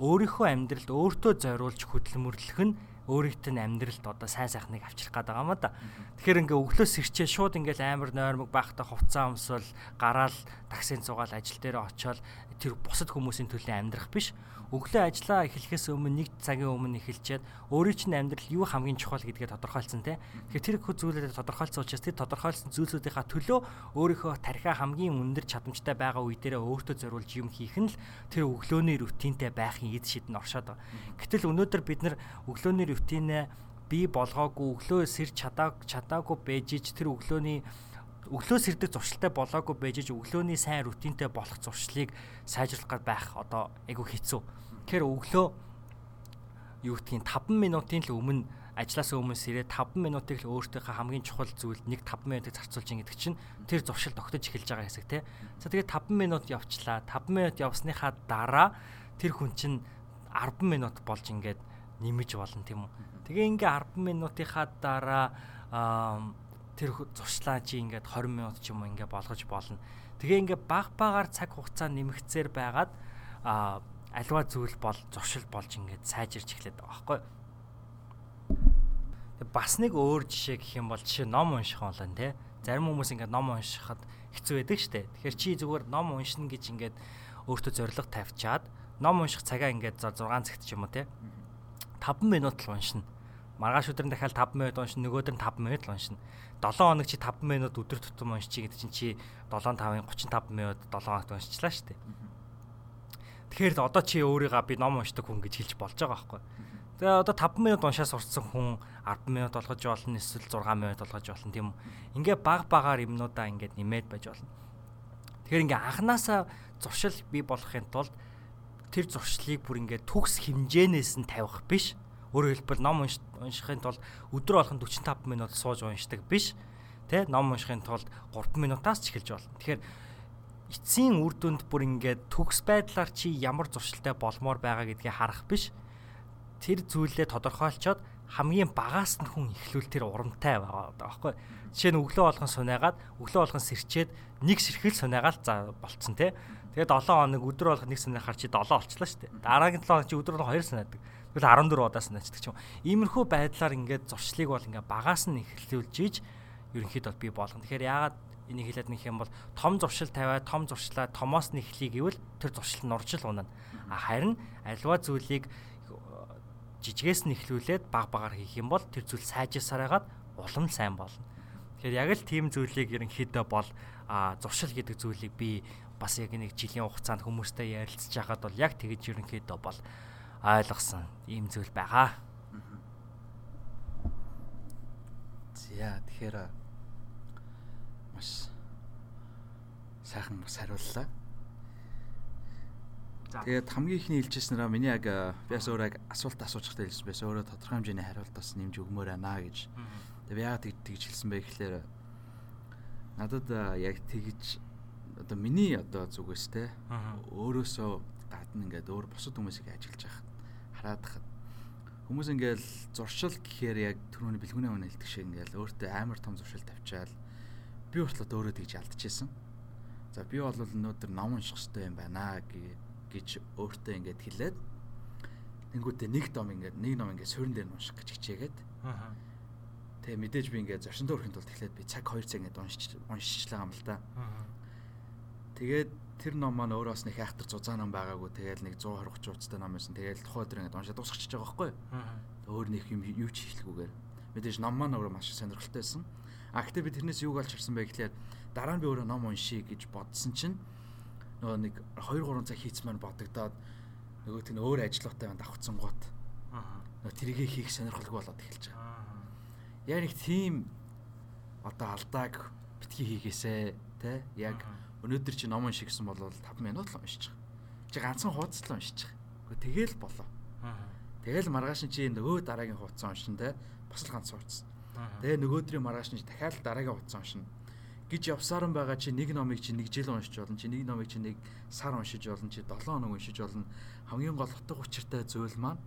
өөрийнхөө амьдралд өөртөө зориулж хөдөлмөрлөх нь өөрийнх нь амьдралд одоо сайн сайхныг авчрах байгаа юм да. Тэгэхээр ингээ өглөөс ирчээ шууд ингээл амар нойрмог байхдаа хувцас өмсөл гараал таксинд цугаал ажил дээр очиод тэр бусад хүмүүсийн төлөө амьдрах биш өглөө ажиллаа эхлэхээс өмнө нэг цагийн өмнө эхэлчихэд өөрийн чинь амьдрал юу хамгийн чухал гэдгээ тодорхойлсон те. Тэгэхээр тэр их зүйлээ тодорхойлсон учраас тэр тодорхойлсон зүйлсүүдийнхаа төлөө өөрийнхөө тархиа хамгийн өндөр чадамжтай байгаа үе дээрээ өөртөө зориулж юм хийх нь л тэр өглөөний рутинтэй байхын эд шид нь оршоод байгаа. Гэтэл өнөөдөр бид нар өглөөний рутинээ бий болгоогүй өглөө сэр чадааг чадаагүй байж тэр өглөөний өглөө сэрдэг зуршилтай болоогүй байж өглөөний сайн рутинтэй болох зуршлыг сайжруулах байх одоо айгу хэцүү Тэгэхээр өглөө юу гэдгийг 5 минутын л өмнө ажлаас өмнөөс ирээд 5 минутыг л өөртөөхөө хамгийн чухал зүйлд нэг 5 минутыг зарцуулж ин гэдэг чинь тэр зуршил тогтож эхэлж байгаа хэсэг тий. За тэгээд 5 минут явчлаа. 5 минут явсныхаа дараа тэр хүн чинь 10 минут болж ингээд нэмэж болно тийм үү. Тэгээ ингээ 10 минутынхаа дараа тэр зуршлаа чи ингээд 20 минут ч юм уу ингээ болгож болно. Тэгээ ингээ баг багаар цаг хугацаа нэмэгцээр байгаад а альва зүйл бол зуршил болж ингээд сайжирч эхлэдэг байгаа байхгүй бас нэг өөр жишээ гэх юм бол жишээ ном унших болон те. Зарим хүмүүс ингээд ном уншихад хэцүү байдаг штэ. Тэгэхээр чи зүгээр ном уншина гэж ингээд өөртөө зориг тавьчаад ном унших цагаа ингээд 6 цагт ч юм уу те. 5 минут л уншина маргааш өдөр нь дахиад 5 минут уншина нөгөөдөр нь 5 минут л уншина 7 хоног чи 5 минут өдөр тутам уншчих гэдэг чинь чи 7 5-ын 35 минут 7 хоногт уншчихлаа штэ Тэгэхээр одоо чи өөрийгөө би ном уншдаг хүн гэж хэлж болж байгаа байхгүй Тэгээ одоо 5 минут уншаа сурцсан хүн 10 минут болгож болно эсвэл 6 минут болгож болно тийм үү. Ингээ баг багаар юмнуудаа ингээд нэмээд байж болно. Тэгэхээр ингээ анханасаа зуршил бий болохын тулд тэр зуршлыг бүр ингээ төгс хэмжээнээс нь тавих биш. Өөрөөр хэлбэл ном уншихын тулд өдөр болгон 45 минут сууж уншдаг биш. Тэ ном уншихын тулд 3 минутаас ч эхэлж болно. Тэгэхээр эцсийн үр дүнд бүр ингээд төгс байдлаар чи ямар зуршилтай болмоор байгаа гэдгийг харах биш тэр зүйлээ тодорхойлцоод хамгийн багаас нь хүн ихлүүл тэр урамтай байгаа байхгүй. Жишээ нь өглөө болгон сунаагаад өглөө болгон сэрчээд нэг сэрхэл сунаагаал за болцсон те. Тэгээд 7 хоног өдөр болгон нэг сунаахаар чи 7 болчлаа шүү дээ. Дараагийн 7 хоног чи өдөр болгон 2 сунаадаг. Тэгвэл 14 удаа сунаачдаг ч юм. Иймэрхүү байдлаар ингээд зуршлыг бол ингээд багаас нь ихлүүлж ийж ерөнхийдөө би болгоно. Тэгэхээр яагаад энийг хэлээд нэг юм бол том зуршил тавиад том зуршлаа томоос нь эхлэе гэвэл тэр зуршил нь уржил унана. А харин альва зүйлийг жижигээс нь эхлүүлээд баг багаар хийх юм бол тэр зүйл сайжирсараагаад улам сайн болно. Тэгэхээр яг л тийм зүйлийг ерөнхийдөө бол зуршил гэдэг зүйлийг би бас яг нэг жилийн хугацаанд хүмүүстэй ярилцж байхад бол яг тэгэж ерөнхийдөө бол ойлгосон ийм зүйл байгаа. За тэгэхээр маш сайхан бас хариуллаа. Тэгээд хамгийн ихний хэлжсэнээр миний яг би бас өөрөө яг асуулт асуучихтай хэлсэн байсан. Өөрөө тодорхой хэмжээний хариулт бас нэмж өгмөр байна гэж. Тэгээд би яагаад тэгж хэлсэн бэ гэхлээр надад яг тэгж одоо миний одоо зүгээс те өөрөөсөө гадна ингээд өөр бусад хүмүүсийг ажиллаж байхад хараад хахад хүмүүс ингээл зуршил гэхээр яг түрүүний бэлгүүний өмнө хэлдэг шиг ингээл өөртөө амар том зуршил тавьчаал би хүртэл өөрөө тэгж алдчихсан. За би бол өнөөдөр ном унших хэрэгтэй юм байна гэж өөртөө ингээд хэлээд тэнгуүтээ нэг ном ингээд нэг ном ингээд суурин дээр нь унших гэж хичээгээд аа Тэгээ мэдээж би ингээд зочинд өрхийн тулд эхлээд би цаг 2 цаг ингээд уншиж уншижлаа юм л да. Тэгээд тэр ном маань өөрөөс нэг хайхтар зузаан ном байгаагүй тэгээд нэг 120 30 хуудастай ном байсан. Тэгээд тухай өдөр ингээд уншаад дуусчихж байгаа байхгүй юу? Өөр нэг юм юу ч хийлгүүгээр. Мэдээж ном маань өөрөө маш сонирхолтой байсан. А гэхдээ би тэрнээс юуг олж харсан бэ гэхлээр дараа нь би өөрөө ном уншия гэж бодсон чинь нөгөө нэг 2 3 цаг хийцмээр бодогдоод нөгөө тийм өөр ажлуутай байна давхцсан гот. Аа. Нөгөө тэрийгэ хийх сонирхолгүй болоод эхэлж байгаа. Яг нэг тийм одоо алдааг битгий хийгээсэ тэ яг өнөөдөр чи ном унших гэсэн бол 5 минут л уншиж байгаа. Чи ганцхан хуудас л уншиж байгаа. Гэхдээ тэгэл болоо. Тэгэл маргааш нь чи нөгөө дараагийн хуудас уншин тэ бас л ганц хуудас. Тэгээ нөгөөдрийн маргааш нь дахиад дараагийн хуудас уншин гэж явсаар нь байгаа чи нэг номыг чи нэг жил уншиж болно чи нэг номыг чи нэг сар уншиж болно чи 7 хоног уншиж болно хамгийн гол утга учиртай зүйл маань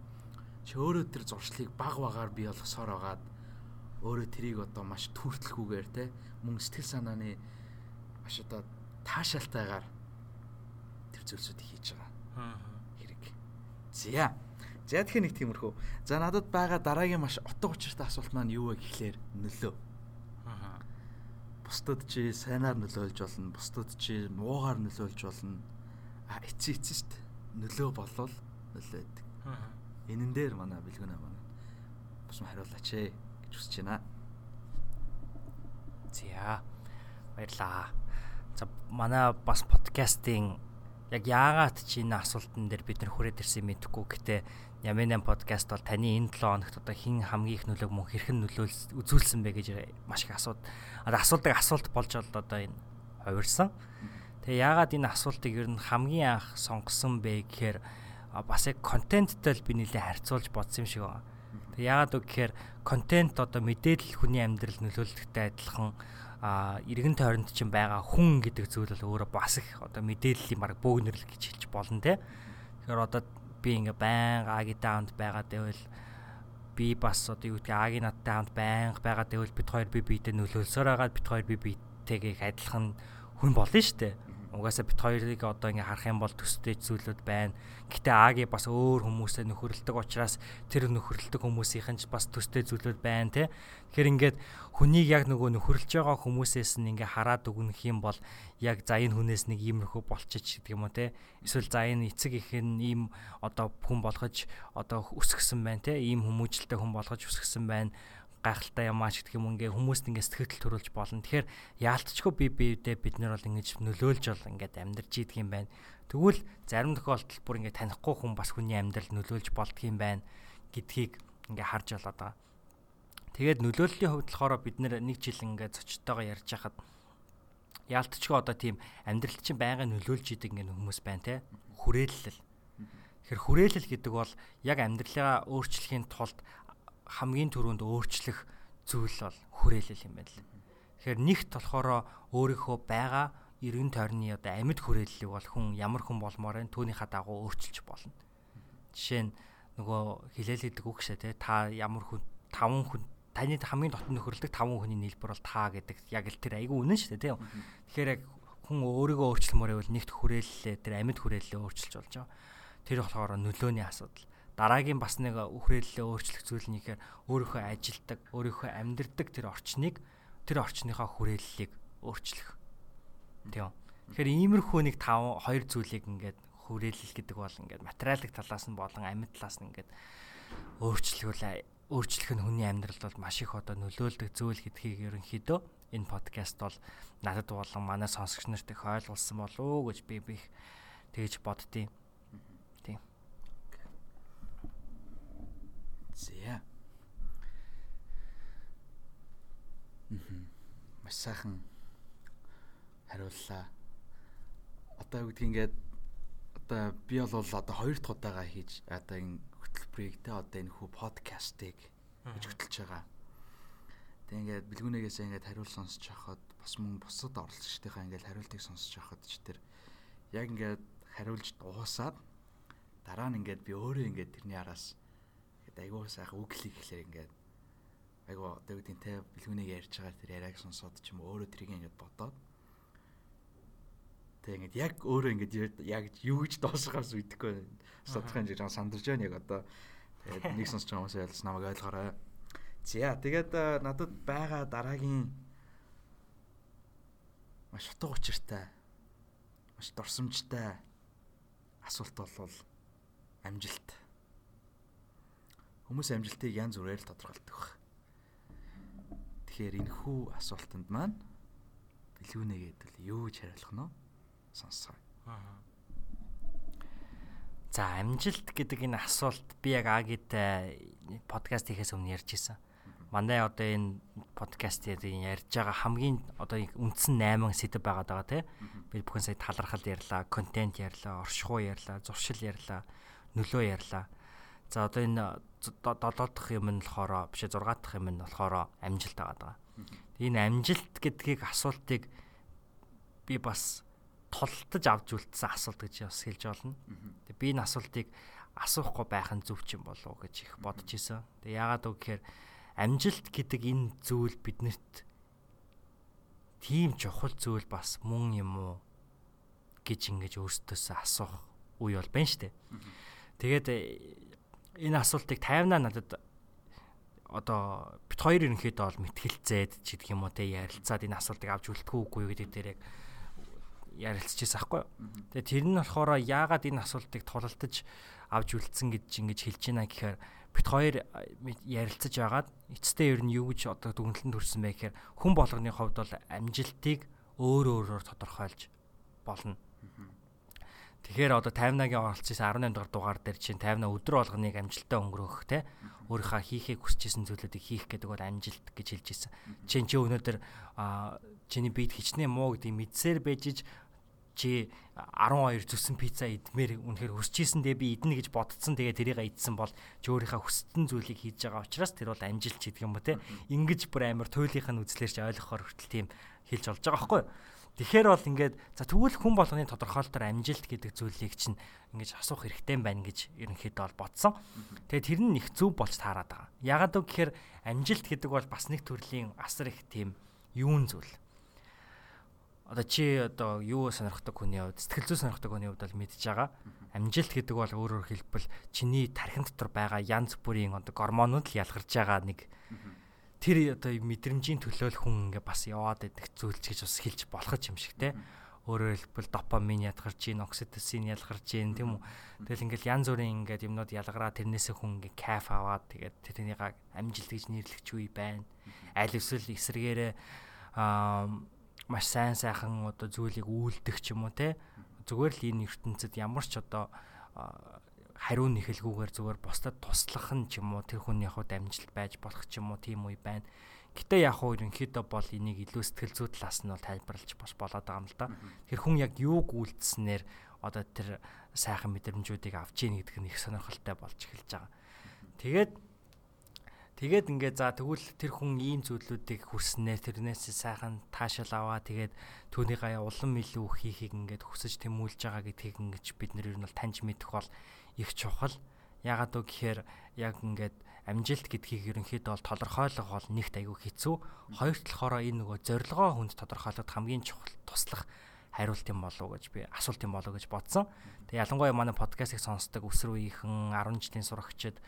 чи өөрөө тэр зуршлыг баг багаар бий болгосоор байгаад өөрөө тэрийг одоо маш түүртэлгүйгээр те мөн сэтгэл санааны маш одоо таашаалтайгаар тэр зүйлсүүдийг хийж байгаа хэрэг. За. За тэгэхээр нэг тиймэрхүү. За надад байгаа дараагийн маш утга учиртай асуулт маань юу вэ гэхлээр нөлөө бусдад чи сайнаар нөлөөлж болно, бусдад чи муугаар нөлөөлж болно. А эцээ эцээ шүү дээ. Нөлөө болвол нөлөө өгдөг. Энэн дээр манай бэлгүнэ манай бас хариулаач ээ гэж хүсэж байна. За баярлаа. За манай бас подкастын яг яагаад чи энэ асуултан дээр бид нар хүрээд ирсэн мэдэхгүй гэтээ Ямэн подкаст бол таны энэ 7 хоногт одоо хин хамгийн их нөлөөг мөн хэрхэн нөлөөлс үзүүлсэн бэ гэж маш их асууд. Одоо асуудаг асуулт болж одоо энэ хувирсан. Тэгээ яагаад энэ асуултыг ер нь хамгийн анх сонгосон бэ гэхээр бас яг контенттэй л би нэлээд харьцуулж бодсон юм шиг байна. Тэг яагаад үг гэхээр контент одоо мэдээлэл хүний амьдрал нөлөөлөлттэй адилхан а иргэн тойронд чинь байгаа хүн гэдэг зүйл бол өөрөө бас их одоо мэдээллийн баг бөөгнөрлөг гэж хэлж болно те. Тэгэхээр одоо би ингээ байн агийн таамд байгаа гэвэл би бас одоо юу гэдэг агийн надтай хамт байнга байгаа гэвэл бид хоёр би биедээ нөлөөлсөөр байгаа бид хоёр би биетэйгээ адилхан хүн болно шүү дээ Угаасаа бит хоёрыг одоо ингээ харах юм бол төстэй зүйлүүд байна. Гэтэ Аги бас өөр хүмүүсээ нөхөрлөдөг учраас тэр нөхөрлөдөг хүмүүсийнх нь бас төстэй зүйлүүд байна те. Тэгэхээр ингээд хүнийг яг нөгөө нөхөрлж байгаа хүмүүсээс нь ингээ хараад өгнөх юм бол яг за энэ хүнээс нэг иймэрхүү болчих гэдэг юм уу те. Эсвэл за энэ эцэг их нь ийм одоо хүн болгож одоо өсгсөн байна те. Ийм хүмүүжлтэй хүн болгож өсгсөн байна гайхалтай юм ач гэдэг юм ингээ хүмүүст ингээ сэтгэл төрүүлж болно. Тэгэхээр яалтчгүй би биедээ бид нар бол ингэж нөлөөлж бол ингээд амьдарч идэг юм байна. Тэгвэл зарим тохиолдолд бүр ингээ танихгүй хүн бас хүний амьдрал нөлөөлж болдго юм байна гэдгийг ингээ харж болоод байгаа. Тэгээд нөлөөллийн хувьд болохоор бид нэг жил ингээ зочдтойгоо ярьж хахад яалтчгүй одоо тийм амьдралд чинь байнга нөлөөлж идэг ингээ хүмүүс байна те. Хүрээлэл. Тэгэхээр хүрээлэл гэдэг бол яг амьдралаа өөрчлөхийн тулд хамгийн түрүүнд өөрчлөх зүйл бол хүрээлэл юм байна л. Тэгэхээр нэгт болохоор өөрийнхөө байгаа эргэн тойрны одоо амьд хүрээллийг бол хүн ямар хүн болмоор энэ түүнийхээ дагуу өөрчилж болно. Жишээ нь нөгөө хилээл гэдэг үг шээ те та ямар хүн таван хүн таны хамгийн дотн нөхөрлөдөг таван хүний нийлбэр бол та гэдэг яг л тэр айгүй үнэн дээ тийм. Тэгэхээр яг хүн өөрийгөө өөрчлөмөр байвал нэгт хүрээллээ тэр амьд хүрээллээ өөрчилж болж байгаа. Тэр болохоор нөлөөний асуудал дараагийн бас нэг үхрээллээ өөрчлөх зүйл нь ихээр өөрийнхөө ажилдаг, өөрийнхөө амьдрдаг тэр орчныг тэр орчныхаа хүрээллийг өөрчлөх. Тийм. Тэгэхээр иймэрхүү нэг тав хоёр зүйлийг ингээд хүрээлэл гэдэг бол ингээд материалын талаас нь болон амьд талаас нь ингээд өөрчлөхүүл өөрчлөх нь хүний амьдралд бол маш их одоо нөлөөлдөг зүйл гэдгийг ерөнхийдөө энэ подкаст бол надад болон манай сонсогч нарт их ойлгуулсан болов уу гэж би би тэгж боддtiin. За. Мм. Маш сайхан хариуллаа. Одоо юу гэдгийг ингээд одоо би бол одоо хоёр дахь удаага хийж одоо энэ хөтөлбөрийг те одоо энэ хүү подкастыг гэж хөтөлж байгаа. Тэг ингээд бэлгүүнээс ингээд хариул сонсож байхад бас мөн бусад оролцогчдийнхаа ингээд хариултыг сонсож байхад ч тэр яг ингээд хариулж дуусаад дараа нь ингээд би өөрөө ингээд тэрний араас ингээд айгүй сайхан үглийг ихлээр ингээд айгүй одоо үгдийн те бэлгүүнийг ярьж байгаа тэр яриаг сонсоод ч юм өөрөө тэрийг ингээд бодоод тэг ингээд яг өөрөө ингээд яг юу гэж дуусгахаас үдэхгүй судалгаа хийж байгаа сандарч байна яг одоо тэгээд нэг сонсож байгаа хүмүүс ялс намайг ойлгоорой. За тэгээд надад байгаа дараагийн маш утга учиртай маш дурсамжтай асуулт бол амжилт Хүмүүс амжилтыг янз бүрээр л тодорхойлдог баг. Тэгэхээр энэ хүү асуултанд маань бэлгүүнэ гэдэл юу гэж хариулах нь сонсгоо. За амжилт гэдэг энэ асуулт би яг Агид подкаст хийхээс өмнө ярьж исэн. Манай одоо энэ подкастын ярьж байгаа хамгийн одоо үндсэн 8 сэдв байгаад байгаа тий. Би бүхэн сая талархал ярьлаа, контент ярьлаа, оршихуй ярьлаа, зуршил ярьлаа, нөлөө ярьлаа. За одоо энэ 7 дахь юм нь болохоор биш 6 дахь юм нь болохоор амжилт байгаа. Энэ амжилт гэдгийг асуултыг би бас тултаж авч үлдсэн асуулт гэж бас хэлж болно. Тэгээ би энэ асуултыг асуухгүй байх нь зөв ч юм болов уу гэж их бодож исэн. Тэгээ яагаад үг гэхээр амжилт гэдэг энэ зүйл биднэрт тийм чухал зүйл бас мөн юм уу гэж ингэж өөрсдөөсөө асуух үе бол байна дээ. Тэгээд энэ асуултыг тайвнаа надад одоо бит хоёр ерөнхийдөө бол мэтгэлцээд ч гэдэг юм уу те ярилцаад энэ асуултыг авч үлдэхгүй үгүй гэдэг дээр яг ярилцчихсан аахгүй. Тэгээ тэр нь болохоор яагаад энэ асуултыг тулалдаж авч үлдсэн гэж ингэж хэлж байна гэхээр бит хоёр ярилцаж байгаад эцэстээ ер нь юу гэж одоо дүгнэлтэнд хүрсэн бэ гэхээр хүн болгоны хувьд бол амжилтыг өөр өөрөөр тодорхойлж болно. Тэгэхээр одоо 50-агийн оролцсон 18 дугаар дугаар дээр чинь 50-а өдөр болгоныг амжилттай өнгөрөөх те өөрийнхөө хийхийг хүсэж исэн зүйлүүдийг хийх гэдэг бол амжилт гэж хэлж ирсэн. Чин чи өнөөдөр чиний биед хичнээн муу гэдгийг мэдсээр байж чи 12 зүсэн пицца идмээр үнэхээр хүсчихсэн дээ би идэнэ гэж бодцсон тэгээ тэрийг идсэн бол чи өөрийнхөө хүссэн зүйлийг хийж байгаа учраас тэр бол амжилт ч гэдэг юм уу те ингэж бүр амар туйлынх нь үзлэр чи ойлгохоор хүртэл тийм хэлж олж байгаа байхгүй юу Тэгэхээр бол ингээд за тэгвэл хүн болгоны тодорхойлолтоор амжилт гэдэг зүйлийг чинь ингэж асуух хэрэгтэй байна гэж ерөнхийдөө бол бодсон. Тэгээ тэр нь их зөв болж таарад байгаа. Ягаад гэвэл амжилт гэдэг бол бас нэг төрлийн асар их тийм юун зүйл. Одоо чи одоо юу сонирхдаг хүний хувьд сэтгэл зүй сонирхдаг хүний хувьд бол мэдж байгаа. Амжилт гэдэг бол өөрөөр хэлбэл чиний тархин дотор байгаа янз бүрийн одоо гормонууд л ялгарч байгаа нэг тэр одоо мэдрэмжийн төлөөл хүн ингээ бас яваад идэх зүйлч гэж бас хэлж болох юм шиг те. Өөрөөр хэлбэл допамин ядгарч гин окситоцин ялгарч гин тийм үү? Тэгэл ингээл янз бүрийн ингээд юмнууд ялгараа тэрнээсээ хүн ингээ кайф аваад тэгээд тэрнийг амжилт гэж нэрлэгч үе байна. Аль эсвэл эсрэгээрээ аа маш сайн сайхан одоо зүйлийг үйлдэх ч юм уу те. Зүгээр л энэ ертөнцид ямар ч одоо хариу нэхэлгүйгээр зүгээр бусдад туслах нь ч юм уу тэр хүний яг дамжилт байж болох ч юм уу тийм үе байна. Гэтэ яг уу ерөнхийдөө бол энийг илүү сэтгэл зүй талаас нь бол тайлбарлаж бас болоод байгаа юм л да. Тэр хүн яг юуг үйлдэлснээр одоо тэр сайхан мэдрэмжүүдийг авч ийн гэдэг нь их сонирхолтой болж эхэлж байгаа. Тэгээд Тэгээд ингээд за тэгвэл тэр хүн ийм зүйлүүдийг хүрснээр тэрнээс сайхан таашаал аваа тэгээд түүний гаяа улам илүү хийхийг ингээд хүсэж тэмүүлж байгаа гэдгийг ингээд бид нэр нь бол таньж мэдэх бол их чухал. Ягаад вэ гэхээр яг ингээд амжилт гэдгийг ерөнхийдөө бол тодорхойлох бол нэгт айгүй хэцүү. Хоёр талаараа энэ нөгөө зорилгоо хүнд тодорхойлоход хамгийн чухал туслах хариулт юм болов уу гэж би асуулт юм болов гэж бодсон. Тэгээ ялангуяа манай подкастыг сонсдог өсвөр үеийнхэн 10 жилийн сурагчид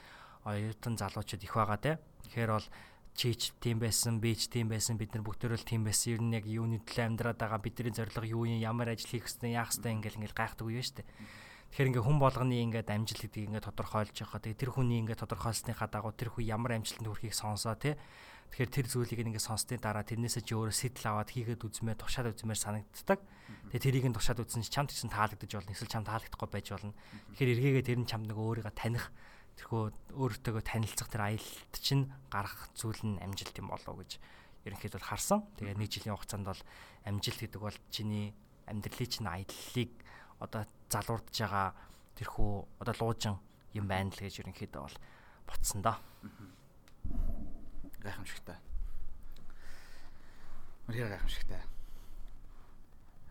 оюутан залуучууд их байгаа те. Тэгэхээр бол чийч тийм байсан, би ч тийм байсан, бид нар бүгдөө л тийм байсан. Ер нь яг юуны төлөө амьдраад байгаа, бидний зорилго юу юм, ямар ажил хийх хэвээр яах хэвээр ингээл ингээл гайхдаг үе шүү дээ. Тэгэхээр ингээ хүн болгоны ингээ амжилт гэдгийг ингээ тодорхойлж байгаа. Тэгээ тэр хүний ингээ тодорхойлсныхаа дагуу тэр хүн ямар амжилтанд хүрэхийг сонсоо тий. Тэгэхээр тэр зүйлийг ингээ сонсны дараа тэрнээсээ чи өөрөө сэтэл аваад хийгээд үзмээр тушаад үзмээр санагддаг. Тэгээ тэрийг нь тушаад үзсэн чи чамд гэсэн таалагдаж болно. Эсвэл чамд таалагдахгүй байж болно. Тэгэхээр эргээгээ тэр нь чамд нэг өөрийгөө таних тэрхүү өөртөөгөө танилцах тэр аялалт чинь гарах зүйл нь амжилт юм болов гэж ерөнхийдөө харсан. Тэгээ нэг жилийн хугацаанд бол амжилт гэдэг бол чиний амьдралын чинь аяллалыг одоо залуурдж байгаа тэрхүү одоо луужин юм байна л гэж ерөнхийдөө бол ботсон доо. Гайхамшигтай. Мөрхий гайхамшигтай.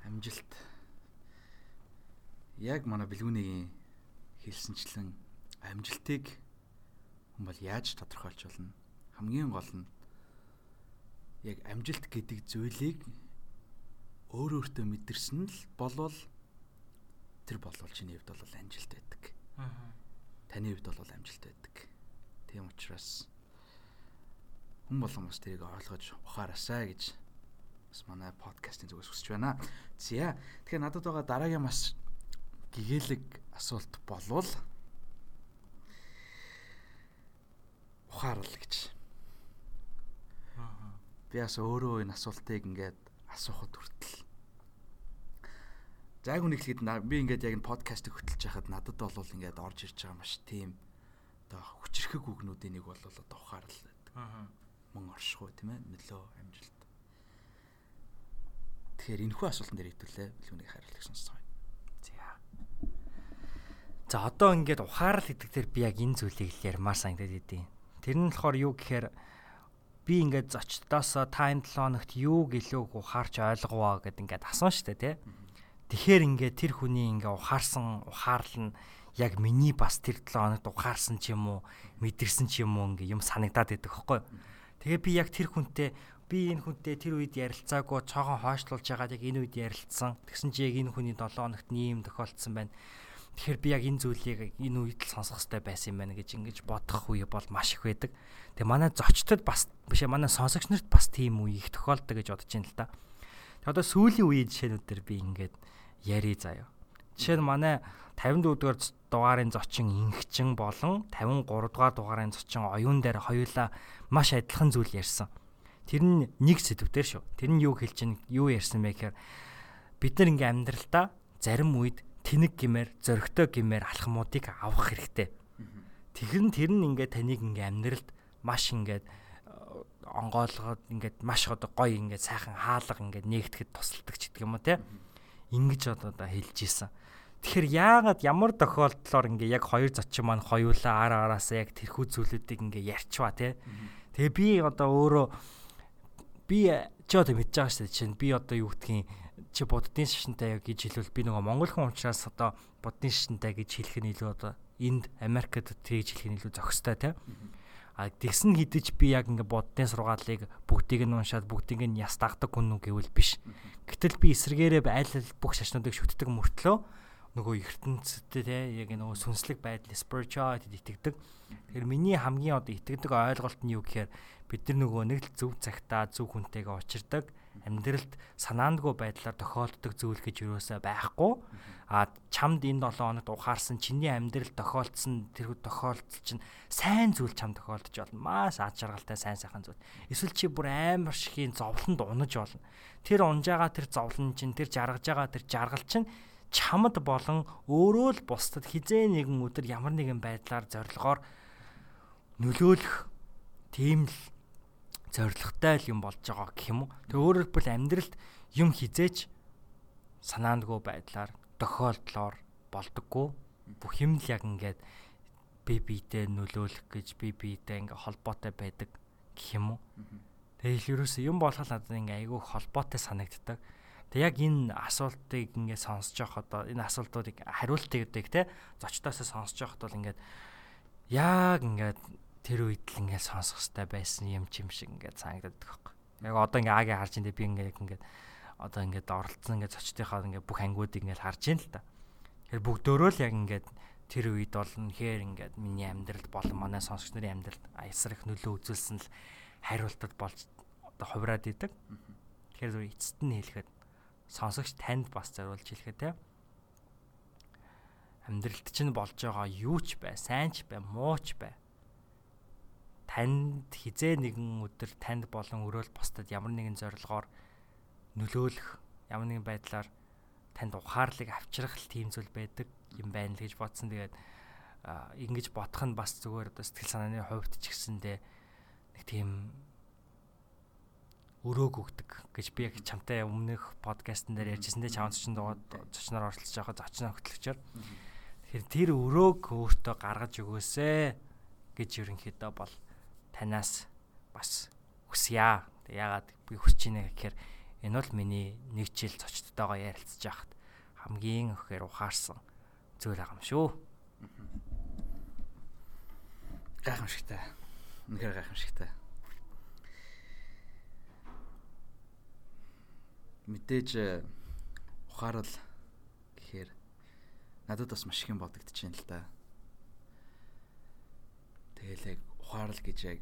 Амжилт. Яг манай бэлгүүнийг хэлсэнчлэн амжилтыг хүн бол яаж тодорхойлж болно? Хамгийн гол нь яг амжилт гэдэг зүйлийг өөр өөртөө мэдэрсэн л болвол тэр болвол чиний хувьд бол амжилт байдаг. Аа. Таны хувьд бол амжилт байдаг. Тийм учраас хүн болгон бас тэрийг ойлгож ухаараасаа гэж бас манай подкастын зүгээс хүсэж байна. За тэгэхээр надад байгаа дараагийн бас гэгээлэг асуулт болвол ухаарал гэж. Аа. Би бас өөрөө энэ асуултыг ингээд асуухад хүртэл За яг үнэхээр би ингээд яг энэ подкастыг хөтлж байхад надад бол ингээд орж ирж байгаа маш тийм одоо хүчрхэг үгнүүдийн нэг бол одоо ухаарл байдаг. Аа. Мөн оршихуй тийм ээ нөлөө амжилт. Тэгэхээр энэхүү асуултан дээр хэвтүүлээ билүүнийг хариулах сонсцгоо. За. За одоо ингээд ухаарл гэдэг дээр би яг энэ зүйлийг л ярмаар санагдаад идэв. Тэр нь болохоор юу гэхээр би ингээд зочдоосоо та энэ 7 хоногт юу гэлөөг ухаарч ойлговоо гэд ингээд асуусан шүү дээ тий. Тэгэхээр ингээ тэр хүний ингээ ухаарсан ухаарл нь яг миний бас тэр 7 хоногт ухаарсан ч юм уу мэдэрсэн ч юм уу ингээ юм санагдаад байдаг хөөхгүй. Тэгээ би яг тэр хүнтэй би энэ хүнтэй тэр үед ярилцаагүй цоогон хойшлуулж байгаад яг энэ үед ярилцсан. Тэгсэн чи яг энэ хүний 7 хоногт ийм тохиолдсон байна. Тэгэхээр би яг энэ зүйлийг энэ үед л сонсох хэрэгтэй байсан юм байна гэж ингэж бодох үе бол маш их байдаг. Тэгээ манай зочдод бас биш манай сонсогч нарт бас тийм үе их тохиолдог гэж бодож байна л да. Тэгээ одоо сүүлийн үеийн жишээнүүд төр би ингээд яри заяа. Жишээ нь манай 54 дугаар дугаарын зочин ингчин болон 53 дугаар дугаарын зочин оюун дээр хоёулаа маш адилхан зүйл ярьсан. Тэр нь нэг сэдвээр шүү. Тэр нь юу хэлж чинь юу ярьсан бэ гэхээр бид нар ингээм амьдралдаа зарим үед тэнэг гимээр зөрөгтэй гимээр алхмуудыг авах хэрэгтэй. Тэгэхээр нь тэр нь ингээд таныг ингээм амьдралд маш ингээд э, онгойлгоод ингээд маш одоо гоё ингээд сайхан хаалга ингээд нээгдэхэд тусалдаг ч гэдэг юм уу те. Ингэж одоо хэлж исэн. Тэгэхээр яагаад ямар тохиолдлоор ингээ яг хоёр зочин маань хоёулаа ар араасаа яг тэрхүү зүйлүүдийг ингээ ярьчваа тий. Тэгээ би одоо өөрөө би ч одоо мэдж байгаа шүү дээ чинь би одоо юу гэдгийг чи буддын шашинтай гэж хэлвэл би нөгөө монгол хүн учраас одоо буддын шашинтай гэж хэлэх нь илүү одоо энд Америкт тэгж хэлэх нь илүү зохистой тий. А тэгсэн хідэж би яг ингээ буддын сургаалыг бүгдийг нь уншаад бүгдийг нь яс дагдаг хүн үү гэвэл биш. Гэтэл би эсрэгээрээ айл ал бүх шашнуудыг шүтдэг мөртлөө нөгөө ертөнцтэй те яг нөгөө сүнслэг байдал spirituality итгэдэг. Тэгэхээр миний хамгийн одоо итгэдэг ойлголт нь юу гэхээр бид нар нөгөө нэг л зөв цагтаа зөв хүнтэйгээ учирдаг амьдралд санаандгүй байдлаар тохиолддог зүйл гэж юусаа байхгүй. А чамд энэ 7 хоногт ухаарсан чиний амьдрал тохиолдсон тэр тохиолдол чинь сайн зүйл чам тохиолдож болно. Маш ад жаргалтай сайн сайхан зүйл. Эсвэл чи бүр амар шихийн зовлонд унаж болно. Тэр унж байгаа тэр зовлон чинь тэр жаргаж байгаа тэр жаргал чинь чамд болон өөрөө л бусдад хизээ нэгэн өдөр ямар нэгэн байдлаар зорилгоор нөлөөлөх тийм л зоригтой л юм болж байгаа гэх юм уу. Тэг өөрөөр хэлбэл амьдралд юм хизээч санаандгүй байдлаар тохиолдлоор болдоггүй. Бүх юм л яг ингээд би биедээ нөлөөлөх гэж би биедээ ингээ холбоотой байдаг гэх юм уу. Тэгэл ерөөсөө юм болгол надад ингээ айгүй холбоотой санагддаг. Тэг яг энэ асуултыг ингээд сонсож явах одоо энэ асуултуудыг хариултыг те зочдоосоо сонсож явахд бол ингээд яг ингээд тэр үед л ингээд сонсох хэрэгтэй байсан юм чим шиг ингээд санагдаад байгаа юм. Яг одоо ингээд аагийн харж индээ би ингээд ингээд одоо ингээд оролцсон ингээд зочдынхаа ингээд бүх ангиудыг ингээд харж ийн л та. Тэгэхээр бүгдөө л яг ингээд тэр үед бол нэхэр ингээд миний амьдралд болон манай сонсогч нарын амьдралд аясар их нөлөө үзүүлсэн л хариултад болж одоо хувраад идэг. Тэгэхээр зөв эцэст нь хэлэхэд сонсогч танд бас зориулж хэлэхэд те амьдралд чинь болж байгаа юу ч бай, сайн ч бай, муу ч бай. Танд хизээ нэгэн өдөр танд болон өрөөл бусдад ямар нэгэн зорилгоор нөлөөлөх, ямар нэгэн байдлаар танд ухаарлыг авчрах тийм зүйл байдаг юм байна л гэж бодсон. Тэгээд ингэж бодох нь бас зүгээр одоо сэтгэл санааны хувьд ч гэсэндээ нэг тийм өрөөг өгдөг гэж би яг чамтай өмнөх подкастн дээр ярьжсэн дээ чамд чинь доод зочноор оролцож байхад зочноо хөтлөгчөөр тэгэхээр тэр өрөөг өөртөө гаргаж өгөөсэй гэж ерөнхийдөө бол танаас бас хүсье. Тэг ягаад би хүсэж байна гэхээр энэ бол миний нэг жил зочдтойгоо ярилцж байхад хамгийн ихээр ухаарсан зүйл байгаа юм шүү. Гайхамшигтай. Үнэхээр гайхамшигтай. мэдээж э, ухаарал гэхээр надад бас маш их юм бодогдож байна л да. Тэгэл яг ухаарал гэж яг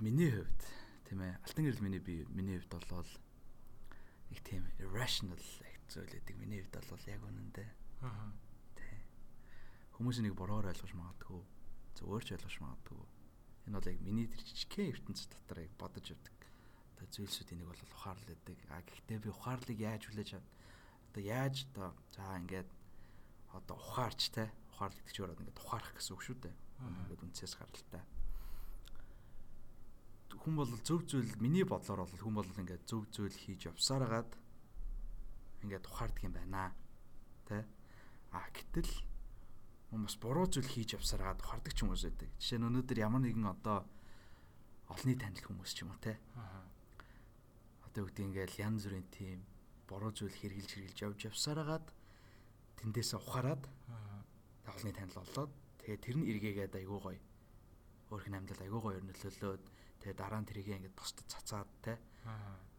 миний хувьд тийм ээ алтан гэрэл миний би миний хувьд болвол нэг тийм irrational зүйл гэдэг миний хувьд бол яг үнэндээ. Аа. Тэ. Хүмүүс нэг бороор ойлгож магадгүй. Зөвөрч ойлгож магадгүй. Энэ бол яг миний тэр жижигхэн ертөнц дотор яг бодож явдаг одоо зүйлсүүдийн нэг бол ухаарлал гэдэг. А гэхдээ би ухаарлыг яаж хүлээж авах одоо яаж одоо за ингээд одоо ухаарч те ухаарлал гэдэг чинь ингээд ухаарах гэсэн үг шүү дээ. Ингээд үнцээс гаралтай. Хүн бол зөв зүйл миний бодлоор бол хүн бол ингээд зөв зүйл хийж явсараад ингээд ухаардаг юм байна. Тэ? А гэтэл хүн бас буруу зүйл хийж явсараад ухаардаг ч уу байдаг. Жишээ нь өнөөдөр ямар нэгэн одоо олонний танил хүмүүс ч юм уу те. Аа одоо үгдий ингээл янз бүрийн тийм буруу зүйл хэрглэж хэрглэж явж явсараад тэндээсээ ухаарад олны танил болоод тэгээ тэр нь эргээгээд айгуу гоё өөрх нь амьдрал айгуу гоё нөлөөлөөд тэгээ дараа нь тэрийг ингээд босдод цацаад те.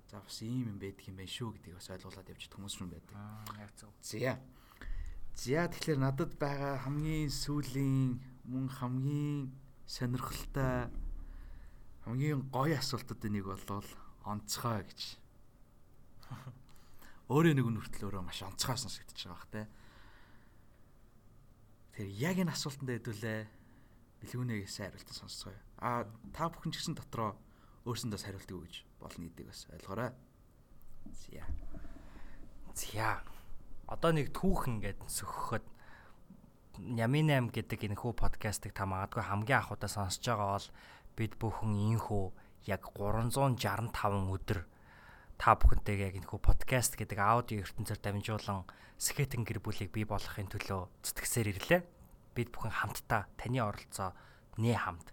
За бас ийм юм байдаг юм байна шүү гэдгийг бас ойлгуулад явж хүмүүс юм байдаг. Зя. Зя тэгэхээр надад байгаа хамгийн сүүлийн мөн хамгийн сонирхолтой хамгийн гоё асуултуудын нэг болвол онцгой гэж. Өөрөө нэг нь хүртэл өөрөө маш онцгой сонсогдож байгаа бах те. Тэр яг энэ асуултанд хэдүүлээ бэлгүүнээс хариултаа сонсцгоё. А та бүхэн ч гэсэн дотроо өөрсөндөө хариулт өгөө гэж болно гэдгийг бас ойлгоорой. Зя. Зя. Одоо нэг түүхэн гээд сөхөхөд Ямин 8 гэдэг энэ хүү подкастыг та магадгүй хамгийн анхудаа сонсож байгаа бол бид бүхэн инхүү яг 365 өдөр та бүхэнтэйгээ яг энэхүү подкаст гэдэг аудио ертөнцөөр дамжуулан скетэн гэр бүлийг бий болгохын төлөө зүтгэсээр ирлээ. Бид бүхэн хамтдаа таны оролцоо нэ хамт.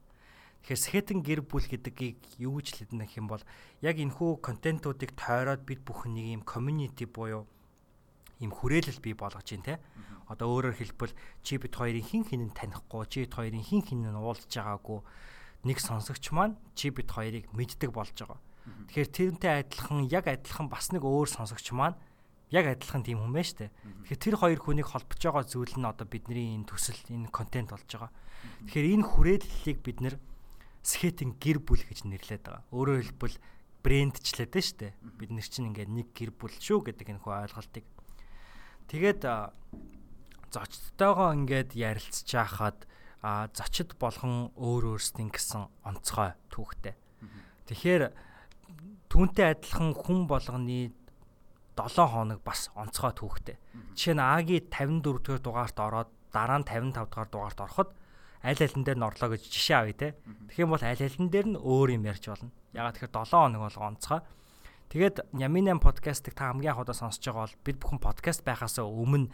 Тэгэхээр скетэн гэр бүл гэдгийг юу гэж хэлнэ юм бол яг энэхүү контентуудыг тойроод бид бүхэн нэг юм community буюу ийм хүрээлэл бий болгож байна те. Одоо өөрөөр хэлбэл чи бид хоёрын хин хинэн танихгүй, чи бид хоёрын хин хинэн уулзж байгаагүй нэг сонсогч маань чи бид хоёрыг мэддэг болж байгаа. Тэгэхээр тэрнтэй адилхан яг адилхан бас нэг өөр сонсогч маань яг адилхан тийм хүн байна шүү дээ. Тэгэхээр тэр хоёр хүнийг холбож байгаа зүйл нь одоо бидний энэ төсөл энэ контент болж байгаа. Тэгэхээр энэ хүрээллийг бид нэр скетинг гэр бүл гэж нэрлэдэг байгаа. Өөрөөр хэлбэл брэндчлээд дээ шүү дээ. Бид нар чинь ингээд нэг гэр бүл шүү гэдэг энэ хөө ойлголтыг. Тэгээд зочдтойгоо ингээд ярилцж хахад а зочид болгон өөр өөрсдийн гэсэн онцгой түүхтэй. Тэгэхээр түүнтэй адилхан хүн болгоны 7 хоног бас онцгой түүхтэй. Жишээ нь Аги 54 дугаар дугаарт ороод дараа нь 55 дугаар дугаарт ороход аль алин дээр нь орлоо гэж жишээ авъя те. Тэгэх юм бол аль алин дээр нь өөр юм ярьж болно. Ягаад тэгэхээр 7 хоног болго онцгой. Тэгээд Нямин 8 подкастыг та хамгийн анх удаа сонсож байгаа бол бид бүхэн подкаст байхаас өмнө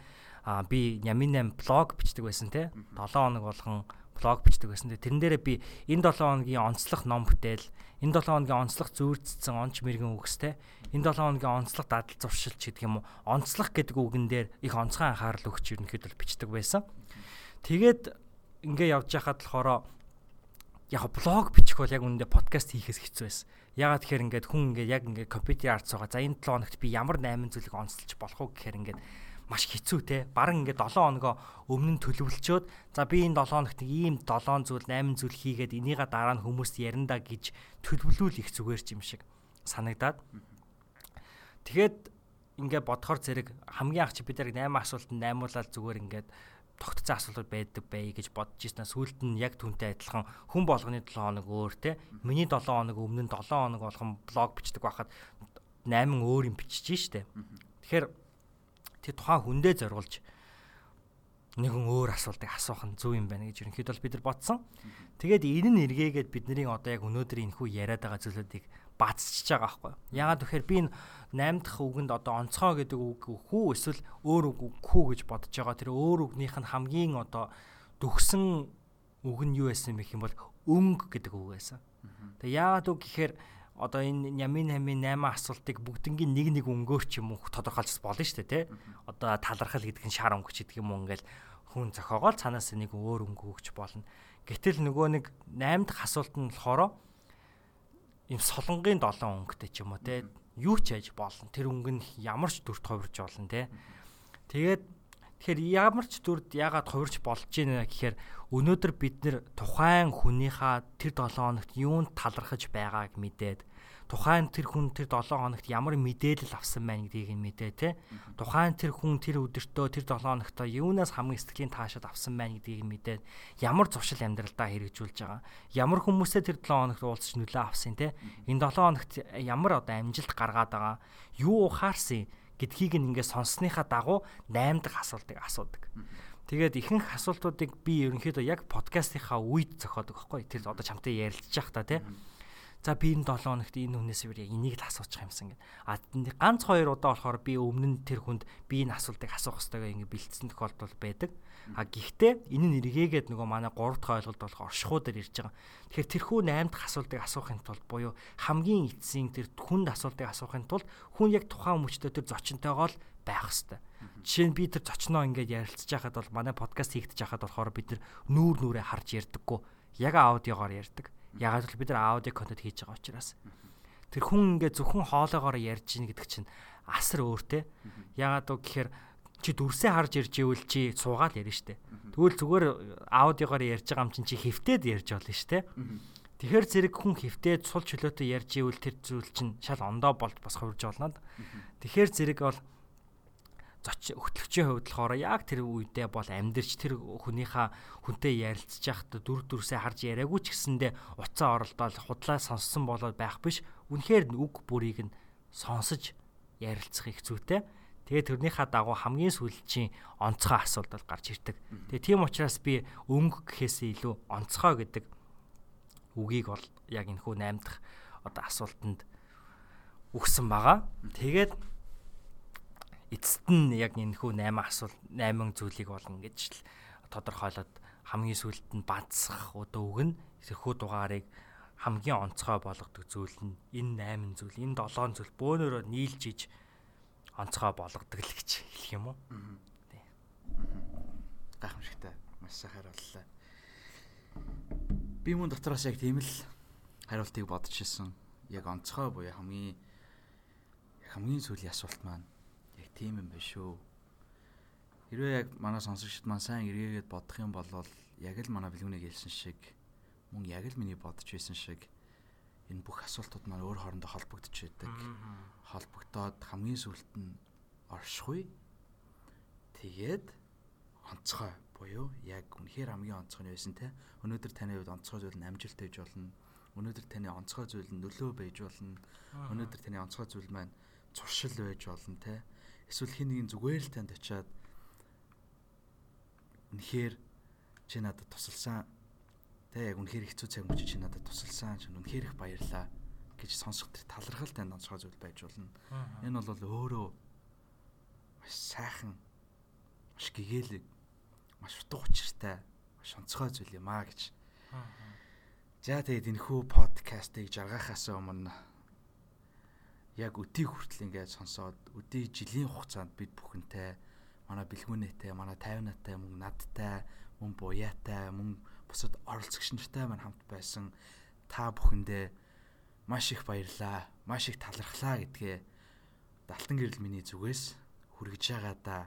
би Нямин 8 блог бичдэг байсан те. 7 хоног болгон блог бичдэг байсан. Тэрэн дээрээ би энэ 7 хоногийн онцлог ном бүтээл, энэ 7 хоногийн онцлог зүйрцсэн онч мэрэгэн үгстэй, энэ 7 хоногийн онцлог дадал зуршилч гэдэг юм уу? Онцлог гэдэг үгэн дээр их онцгой анхаарал өгч ерөнхийдөө бичдэг байсан. Тэгээд ингээ явж байхад болохоор яг блог бичих бол яг үүндээ подкаст хийхээс хэцүү байсан. Ягаад тэгэхээр ингээд хүн ингээд яг ингээд компьютер арц байгаа. За энэ 7 хоногт би ямар 8 зүйлийг онцолж болох уу гэхээр ингээд маш хэцүү те. Баран ингээд 7 хоногоо өмнө нь төлөвлөчөөд за би энэ 7 хоногт ийм 7 зүйл 8 зүйл хийгээд энийга дараа нь хүмүүст ярина гэж төлөвлүүл их зүгээр ч юм шиг санагдаад. Тэгэхэд ингээд бодохоор зэрэг хамгийн анх чи бид нар 8 асуултанд 8уулаад зүгээр ингээд тогтцсон асуудал байдаг бай гэж бодож ирсэн. Сүүлд нь яг түнтэй адилхан хүн болгоны 7 хоног өөр те. Миний 7 хоног өмнө нь 7 хоног болгон блог бичдэг байхад 8 өөр юм бичиж штэ. Тэгэхээр тэр тухайн хүндээ зориулж нэгэн өөр асуултыг асуух нь зөв юм байна гэж ерөнхийдөө бид нар бодсон. Тэгээд энэ нь эргээгээд бидний одоо яг өнөөдрийн энэхүү яриад байгаа зүйлүүдийг баацчихж байгаа байхгүй. Яагаад тэгэхээр би энэ 8 дахь үгэнд одоо онцгой гэдэг үг хүү эсвэл өөр үг хүү гэж бодож байгаа. Тэр өөр үгнийх нь хамгийн одоо дүгсэн үг нь юу байсан бэ гэх юм бол өнгө гэдэг үг байсан. Тэгээ яагаад үг гэхээр одоо энэ нямын хамын 8 асуултыг бүгднгийн нэг нэг өнгөөр ч юм уу тодорхойлж болно шүү дээ тий. Одоо талархал гэдэг нь шар өнгөч гэдэг юм уу ингээл хүн зохиогоол цаанаас нэг өөр өнгө өгч болно. Гэтэл нөгөө нэг 8 дахь асуулт нь болохоор ийм солонгийн 7 өнгөтэй ч юм уу те юу ч яаж болно. Тэр өнгө нь ямар ч дүрт хувирж болно те. Тэгээд тэгэхээр ямар ч дүрд яагаад хувирж болж байна гэхээр өнөөдөр бид нэр тухайн хүнийхээ тэр 7 хоногт юунд талархаж байгааг мэдээд тухайн тэр хүн тэр 7 хоногт ямар мэдээлэл авсан байна гэдгийг нь мэдээ те. Тухайн тэр хүн тэр өдөртөө тэр 7 хоногтоо юунаас хамгийн сэтгэлийн таашаал авсан байна гэдгийг нь мэдээд ямар зуршил амьдралдаа хэрэгжүүлж байгаа. Ямар хүмүүсээ тэр 7 хоногт уулзч нөлөө авсан те. Энэ 7 хоногт ямар одоо амжилт гаргаад байгаа. Юу ухаарсан гэдгийг нь ингээд сонссныхаа дагуу 8 дахь асуултыг асуудаг. Тэгээд ихэнх асуултуудыг би ерөнхийдөө яг подкастынхаа үед зохиодог байхгүй. Тэр одоо чамтай ярилцж явах та тий. За би энэ 7 хоногт энэ хүнээс би энийг л асуучих юмсан гэд. А ганц хоёр удаа болохоор би өмнө нь тэр хүнд би энэ асуултыг асуух хэрэгтэйгээ ингэ бэлдсэн тохиолдол байдаг. А гэхдээ энэ нь эргээгээд нөгөө манай 3 дахь ойлголт болох оршихуудаар ирж байгаа. Тэгэхээр тэрхүү 8 дахь асуултыг асуухын тулд буюу хамгийн эцсийн тэр хүнд асуултыг асуухын тулд хүн яг тухайн мөчтөө тэр зочинтойгоо л байх хэвээр. Жишээ нь би тэр зочноо ингээд ярилцж байхад бол манай подкаст хийгдэж байхад болохоор бид нүүр нүрээ харж ярьдаггүй. Яг аудиогоор ярьдаг Ягаад гэвэл бид нар аудио контент хийж байгаа учраас. Тэр хүн ингээд зөвхөн хоолоогоор ярьж ийн гэдэг чинь асар өөртэй. Ягаад гэхээр чи дүрсээ харж ирж ивэл чи суугаад ярина штэ. Тэгвэл зүгээр аудиогоор ярьж байгаа юм чинь чи хэвтээд ярьж болно штэ. Тэгэхэр зэрэг хүн хэвтээд сул чөлөөтэй ярьж ивэл тэр зүйл чинь шал ондоо болт бас хувирж болно. Тэгэхэр зэрэг бол зоч хөтлөгчийн хувьд болохоор яг тэр үедээ бол амьдэрч тэр хүнийхээ хүнтэй ярилцж байхдаа дүр дүрсээ харж яриаггүй ч гэсэндээ уцаа оролдоод худлаа сонссон болоод байх биш үнэхээр үг бүрийг нь сонсож ярилцах их зүйтэй. Тэгээ тэрнийхээ дагуу хамгийн сүүлчийн онцгой асуудал гарч ирдэг. Тэгээ тийм учраас би өнгө гэхээсээ илүү онцгой гэдэг үгийг бол яг энэ хүү 8 дахь одоо асуултанд өгсөн байгаа. Тэгээд эцэст нь яг энэ хүү 8 асуулт 8 зүйлийг болно гэж л тодорхойлоод хамгийн сүүлд нь бадсах одоо үг нь тэрхүү дугаарыг хамгийн онцгой болгодог зүйл нь энэ 8 зүйл энэ 7 зүйл бөөнөрөө нийлж иж онцгой болгодог л гэж хэлэх юм уу? Тий. Гайхамшигтай. Маш сайн хариуллаа. Би мөн дотроос яг тийм л хариултыг бодож ирсэн. Яг онцгой буюу хамгийн хамгийн сүүлийн асуулт маань тийм юм байна шүү. Хэрвээ яг манай сонсогчд маань сайн эргээгээд бодох юм бол яг л манай бэлгүүнийг хэлсэн шиг мөн яг л миний бодож байсан шиг энэ бүх асуултууд маань өөр хоорондоо холбогдож байдаг. Холбогдоод хамгийн сүүлд нь оршихуй. Тэгээд онцгой буюу яг үнэхээр хамгийн онцгой нь байсан те. Өнөөдөр таны хувьд онцгой зүйл нь амжилт байж болно. Өнөөдөр таны онцгой зүйл нь нөлөө байж болно. Өнөөдөр таны онцгой зүйл маань зуршил байж болно те. Эсвэл хин нэгэн зүгээр л танд очиад үнэхээр чи надад тусалсан те яг үнэхээр хэцүү цаг мөч чи надад тусалсан чи үнэхээр их баярлаа гэж сонсох тэр талархал танд онцгой зүйл байж болно. Энэ бол өөрөө маш сайхан маш гэгээлэг маш утга учиртай маш онцгой зүйл юм а гэж. За тэгээд энэ хүү подкастыг жаргахаас өмнө яг өдийг хүртэл ингээд сонсоод өдий жилийн хугацаанд бид бүхэнтэй манай бэлгүүнээтэй, манай тайвнаатай, мөн надтай, мөн буяатай, мөн бусад оролцогч нартай маань хамт байсан та бүхэндээ маш их баярлаа, маш их талархлаа гэдгээ Далтан гэрэл миний зүгээс хүргэж байгаа да.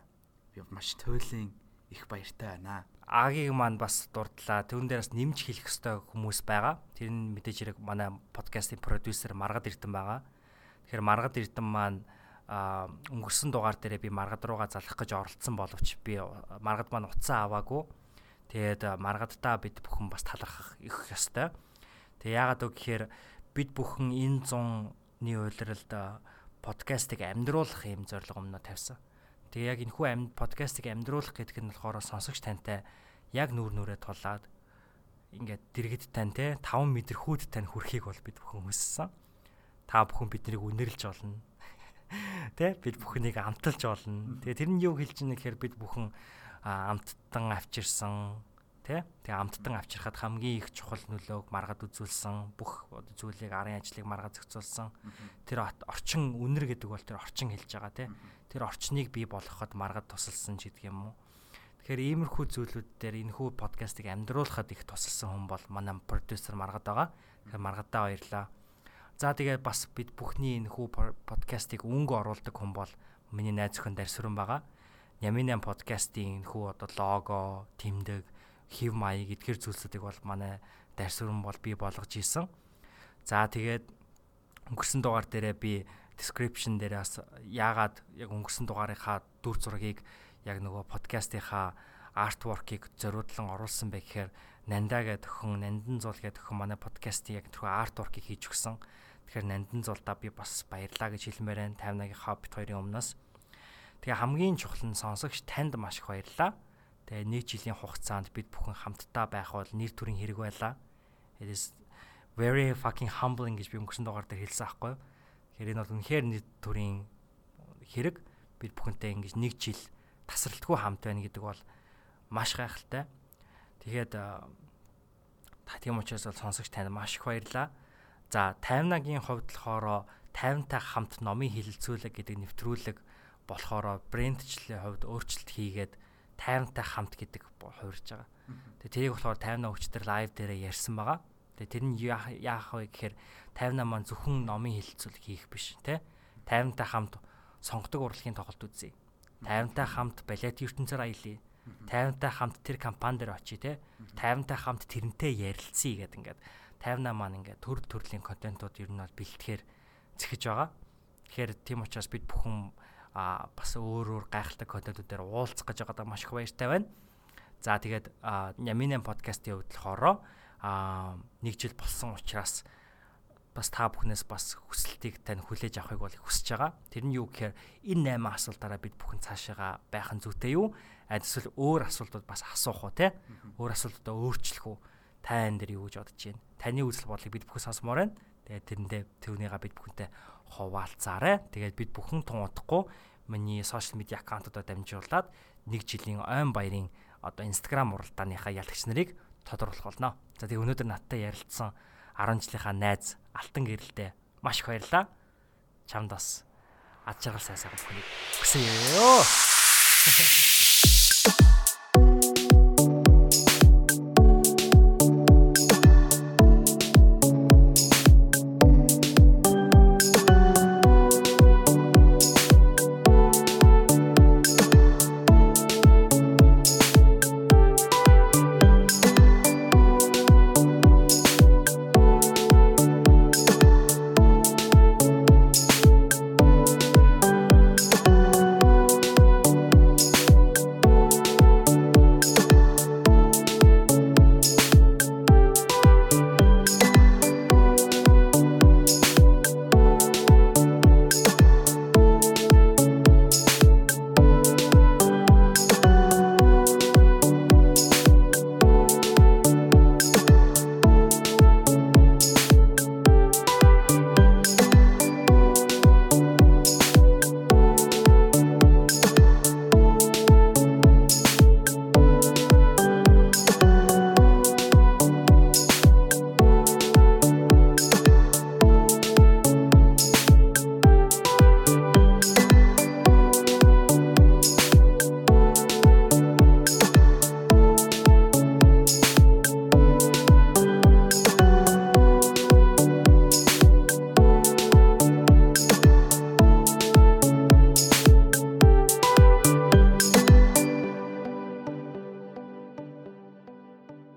Би маш туйлын их баяртай байна. Агийг маань бас дурдлаа. Түүн дээрээс нэмж хэлэх ёстой хүмүүс байгаа. Тэр нь мэдээж хэрэг манай подкастын продюсер Маргад Эрдэнэ байгаа. Тэгэхээр Маргад Эрдэнэ маань өнгөрсөн дугаар дээрээ би маргад руугаа залах гэж оролцсон боловч би маргад маань утсаа аваагүй. Тэгээд маргадтаа бид бүхэн бас талархах их ёстой. Тэг яагаад вэ гэхээр бид бүхэн энэ 100-ны уйлралд подкастыг амьдруулах юм зорилго өмнө тавьсан. Тэгээ яг энэхүү амьд подкастыг амьдруулах гэдэг нь болохоор сонсогч тантай яг нүүр нүрээ тулаад ингээд дэргэд тань те 5 м хүүд тань хүрхийг бол бид бүхэн хүссэн. Та бүхэн биднийг үнэрлж олно Тэ? Бид бүхнийг амталж болно. Тэгээ тэр нь юу хэлж байна гэхээр бид бүхэн амттан авчирсан тэ? Тэгээ амттан авчирхад хамгийн их чухал нөлөөг маргад үзүүлсэн бүх зүйлийг арын ажлыг маргад зохицуулсан. Тэр орчин үнэр гэдэг бол тэр орчин хэлж байгаа тэ? Тэр орчныг бий болгоход маргад тусалсан ч гэдэг юм уу. Тэгэхээр иймэрхүү зүйлүүд дээр энэхүү подкастыг амьдруулахад их тусалсан хүн бол манай продюсер Маргад байгаа. Тэгэхээр Маргадаа баярлаа. За тэгээд бас бид бүхний энэ хүү подкастыг өнгө оруулдаг хүн бол миний найз зөвхөн Дарсүрэн байгаа. Няминан подкастын энэ хүү одоо лого, тэмдэг, хев маяг эдгэр зүйлсүүдийг бол манай Дарсүрэн бол би болгож ийсэн. За тэгээд өнгөрсөн дугаар дээрээ би description дээрээ бас яагаад яг өнгөрсөн дугаарынхаа дүр зургийг яг нөгөө подкастынхаа artwork-ыг зориудлан оруулсан бэ гэхээр Нандаа гэдэг өхөн, Нандан зул гэдэг өхөн манай подкастын яг тэрхүү artwork-ыг хийж өгсөн. Тэгэхээр Нандан зулдаа би бас баярлаа гэж хэлмээр байна 58-гийн бит хоёрын өмнөөс. Тэгээ хамгийн чухал нь сонсогч танд маш их баярлаа. Тэгээ нэг жилийн хугацаанд бид бүхэн хамтдаа байх бол нэр төрийн хэрэг байлаа. It is very fucking humbling гэж би өнгөрсөн дугаар дээр хэлсэн аахгүй. Тэгэхээр энэ бол үнэхээр нэр төрийн хэрэг бид бүхэнтэй ингэж нэг жил тасралтгүй хамт байна гэдэг бол маш гайхалтай. Тэгээд та тийм учраас бол сонсогч танд маш их баярлаа. За 50-нагийн хувьд болохоор 50-та хамт номын хилэлцүүлэг гэдэг нэвтрүүлэг болохоор брендчлэлийн хувьд өөрчлөлт хийгээд 50-та хамт гэдэг хувирж байгаа. Тэгээ тэрийг болохоор 50-на өчтөр лайв дээрээ ярьсан байгаа. Тэгээ тэр нь яах вэ гэхээр 50-на маань зөвхөн номын хилэлцүүлэг хийх биш тий. 50-та хамт сонгодог урлагийн тоглолт үзье. 50-та хамт балет ертөнцөөр аялье 50-тай хамт тэр компани дээр очие те 50-тай хамт тэрнтэй ярилцъя гэдэг ингээд 50-аа маань ингээд төр төрлийн контентууд ер нь бол бэлтгэхээр зэхэж байгаа. Тэгэхээр тийм учраас бид бүхэн а бас өөр өөр гайхалтай контентуудаар уулзах гэж байгаадаа маш их баяртай байна. За тэгээд Няминэн подкастын хувьд болохоор а нэг жил болсон учраас бас та бүхнээс бас хүсэлтийг тань хүлээж авахыг бол хүсэж байгаа. Тэр нь юу гэхээр энэ 8 асуултаараа бид бүхэн цаашаага байх нь зүйтэй юу? Эсвэл өөр асуултууд бас асуух уу те? Өөр асуултуудаа өөрчлөх үү? Та энэ дээр юу гэж бодож байна? Таны үзэл бодлыг бид бүхэн сонсомоор байна. Тэгээд тэрэндээ түүнийга бид бүхэнтэй хуваалцаарай. Тэгээд бид бүхэн тун удахгүй миний сошиал медиа аккаунтуудаар дамжуулаад нэг жилийн ойн баярын одоо Instagram уралдааныхаа ялагч нарыг тодруулах болно. За тэгээ өнөөдөр надтай ярилцсан 10 жилийнхаа найз Алтан гэрэлтэй маш их баярлалаа. Чамд бас ад жаргал сайн сайхан бүхнийг хүсье ёо.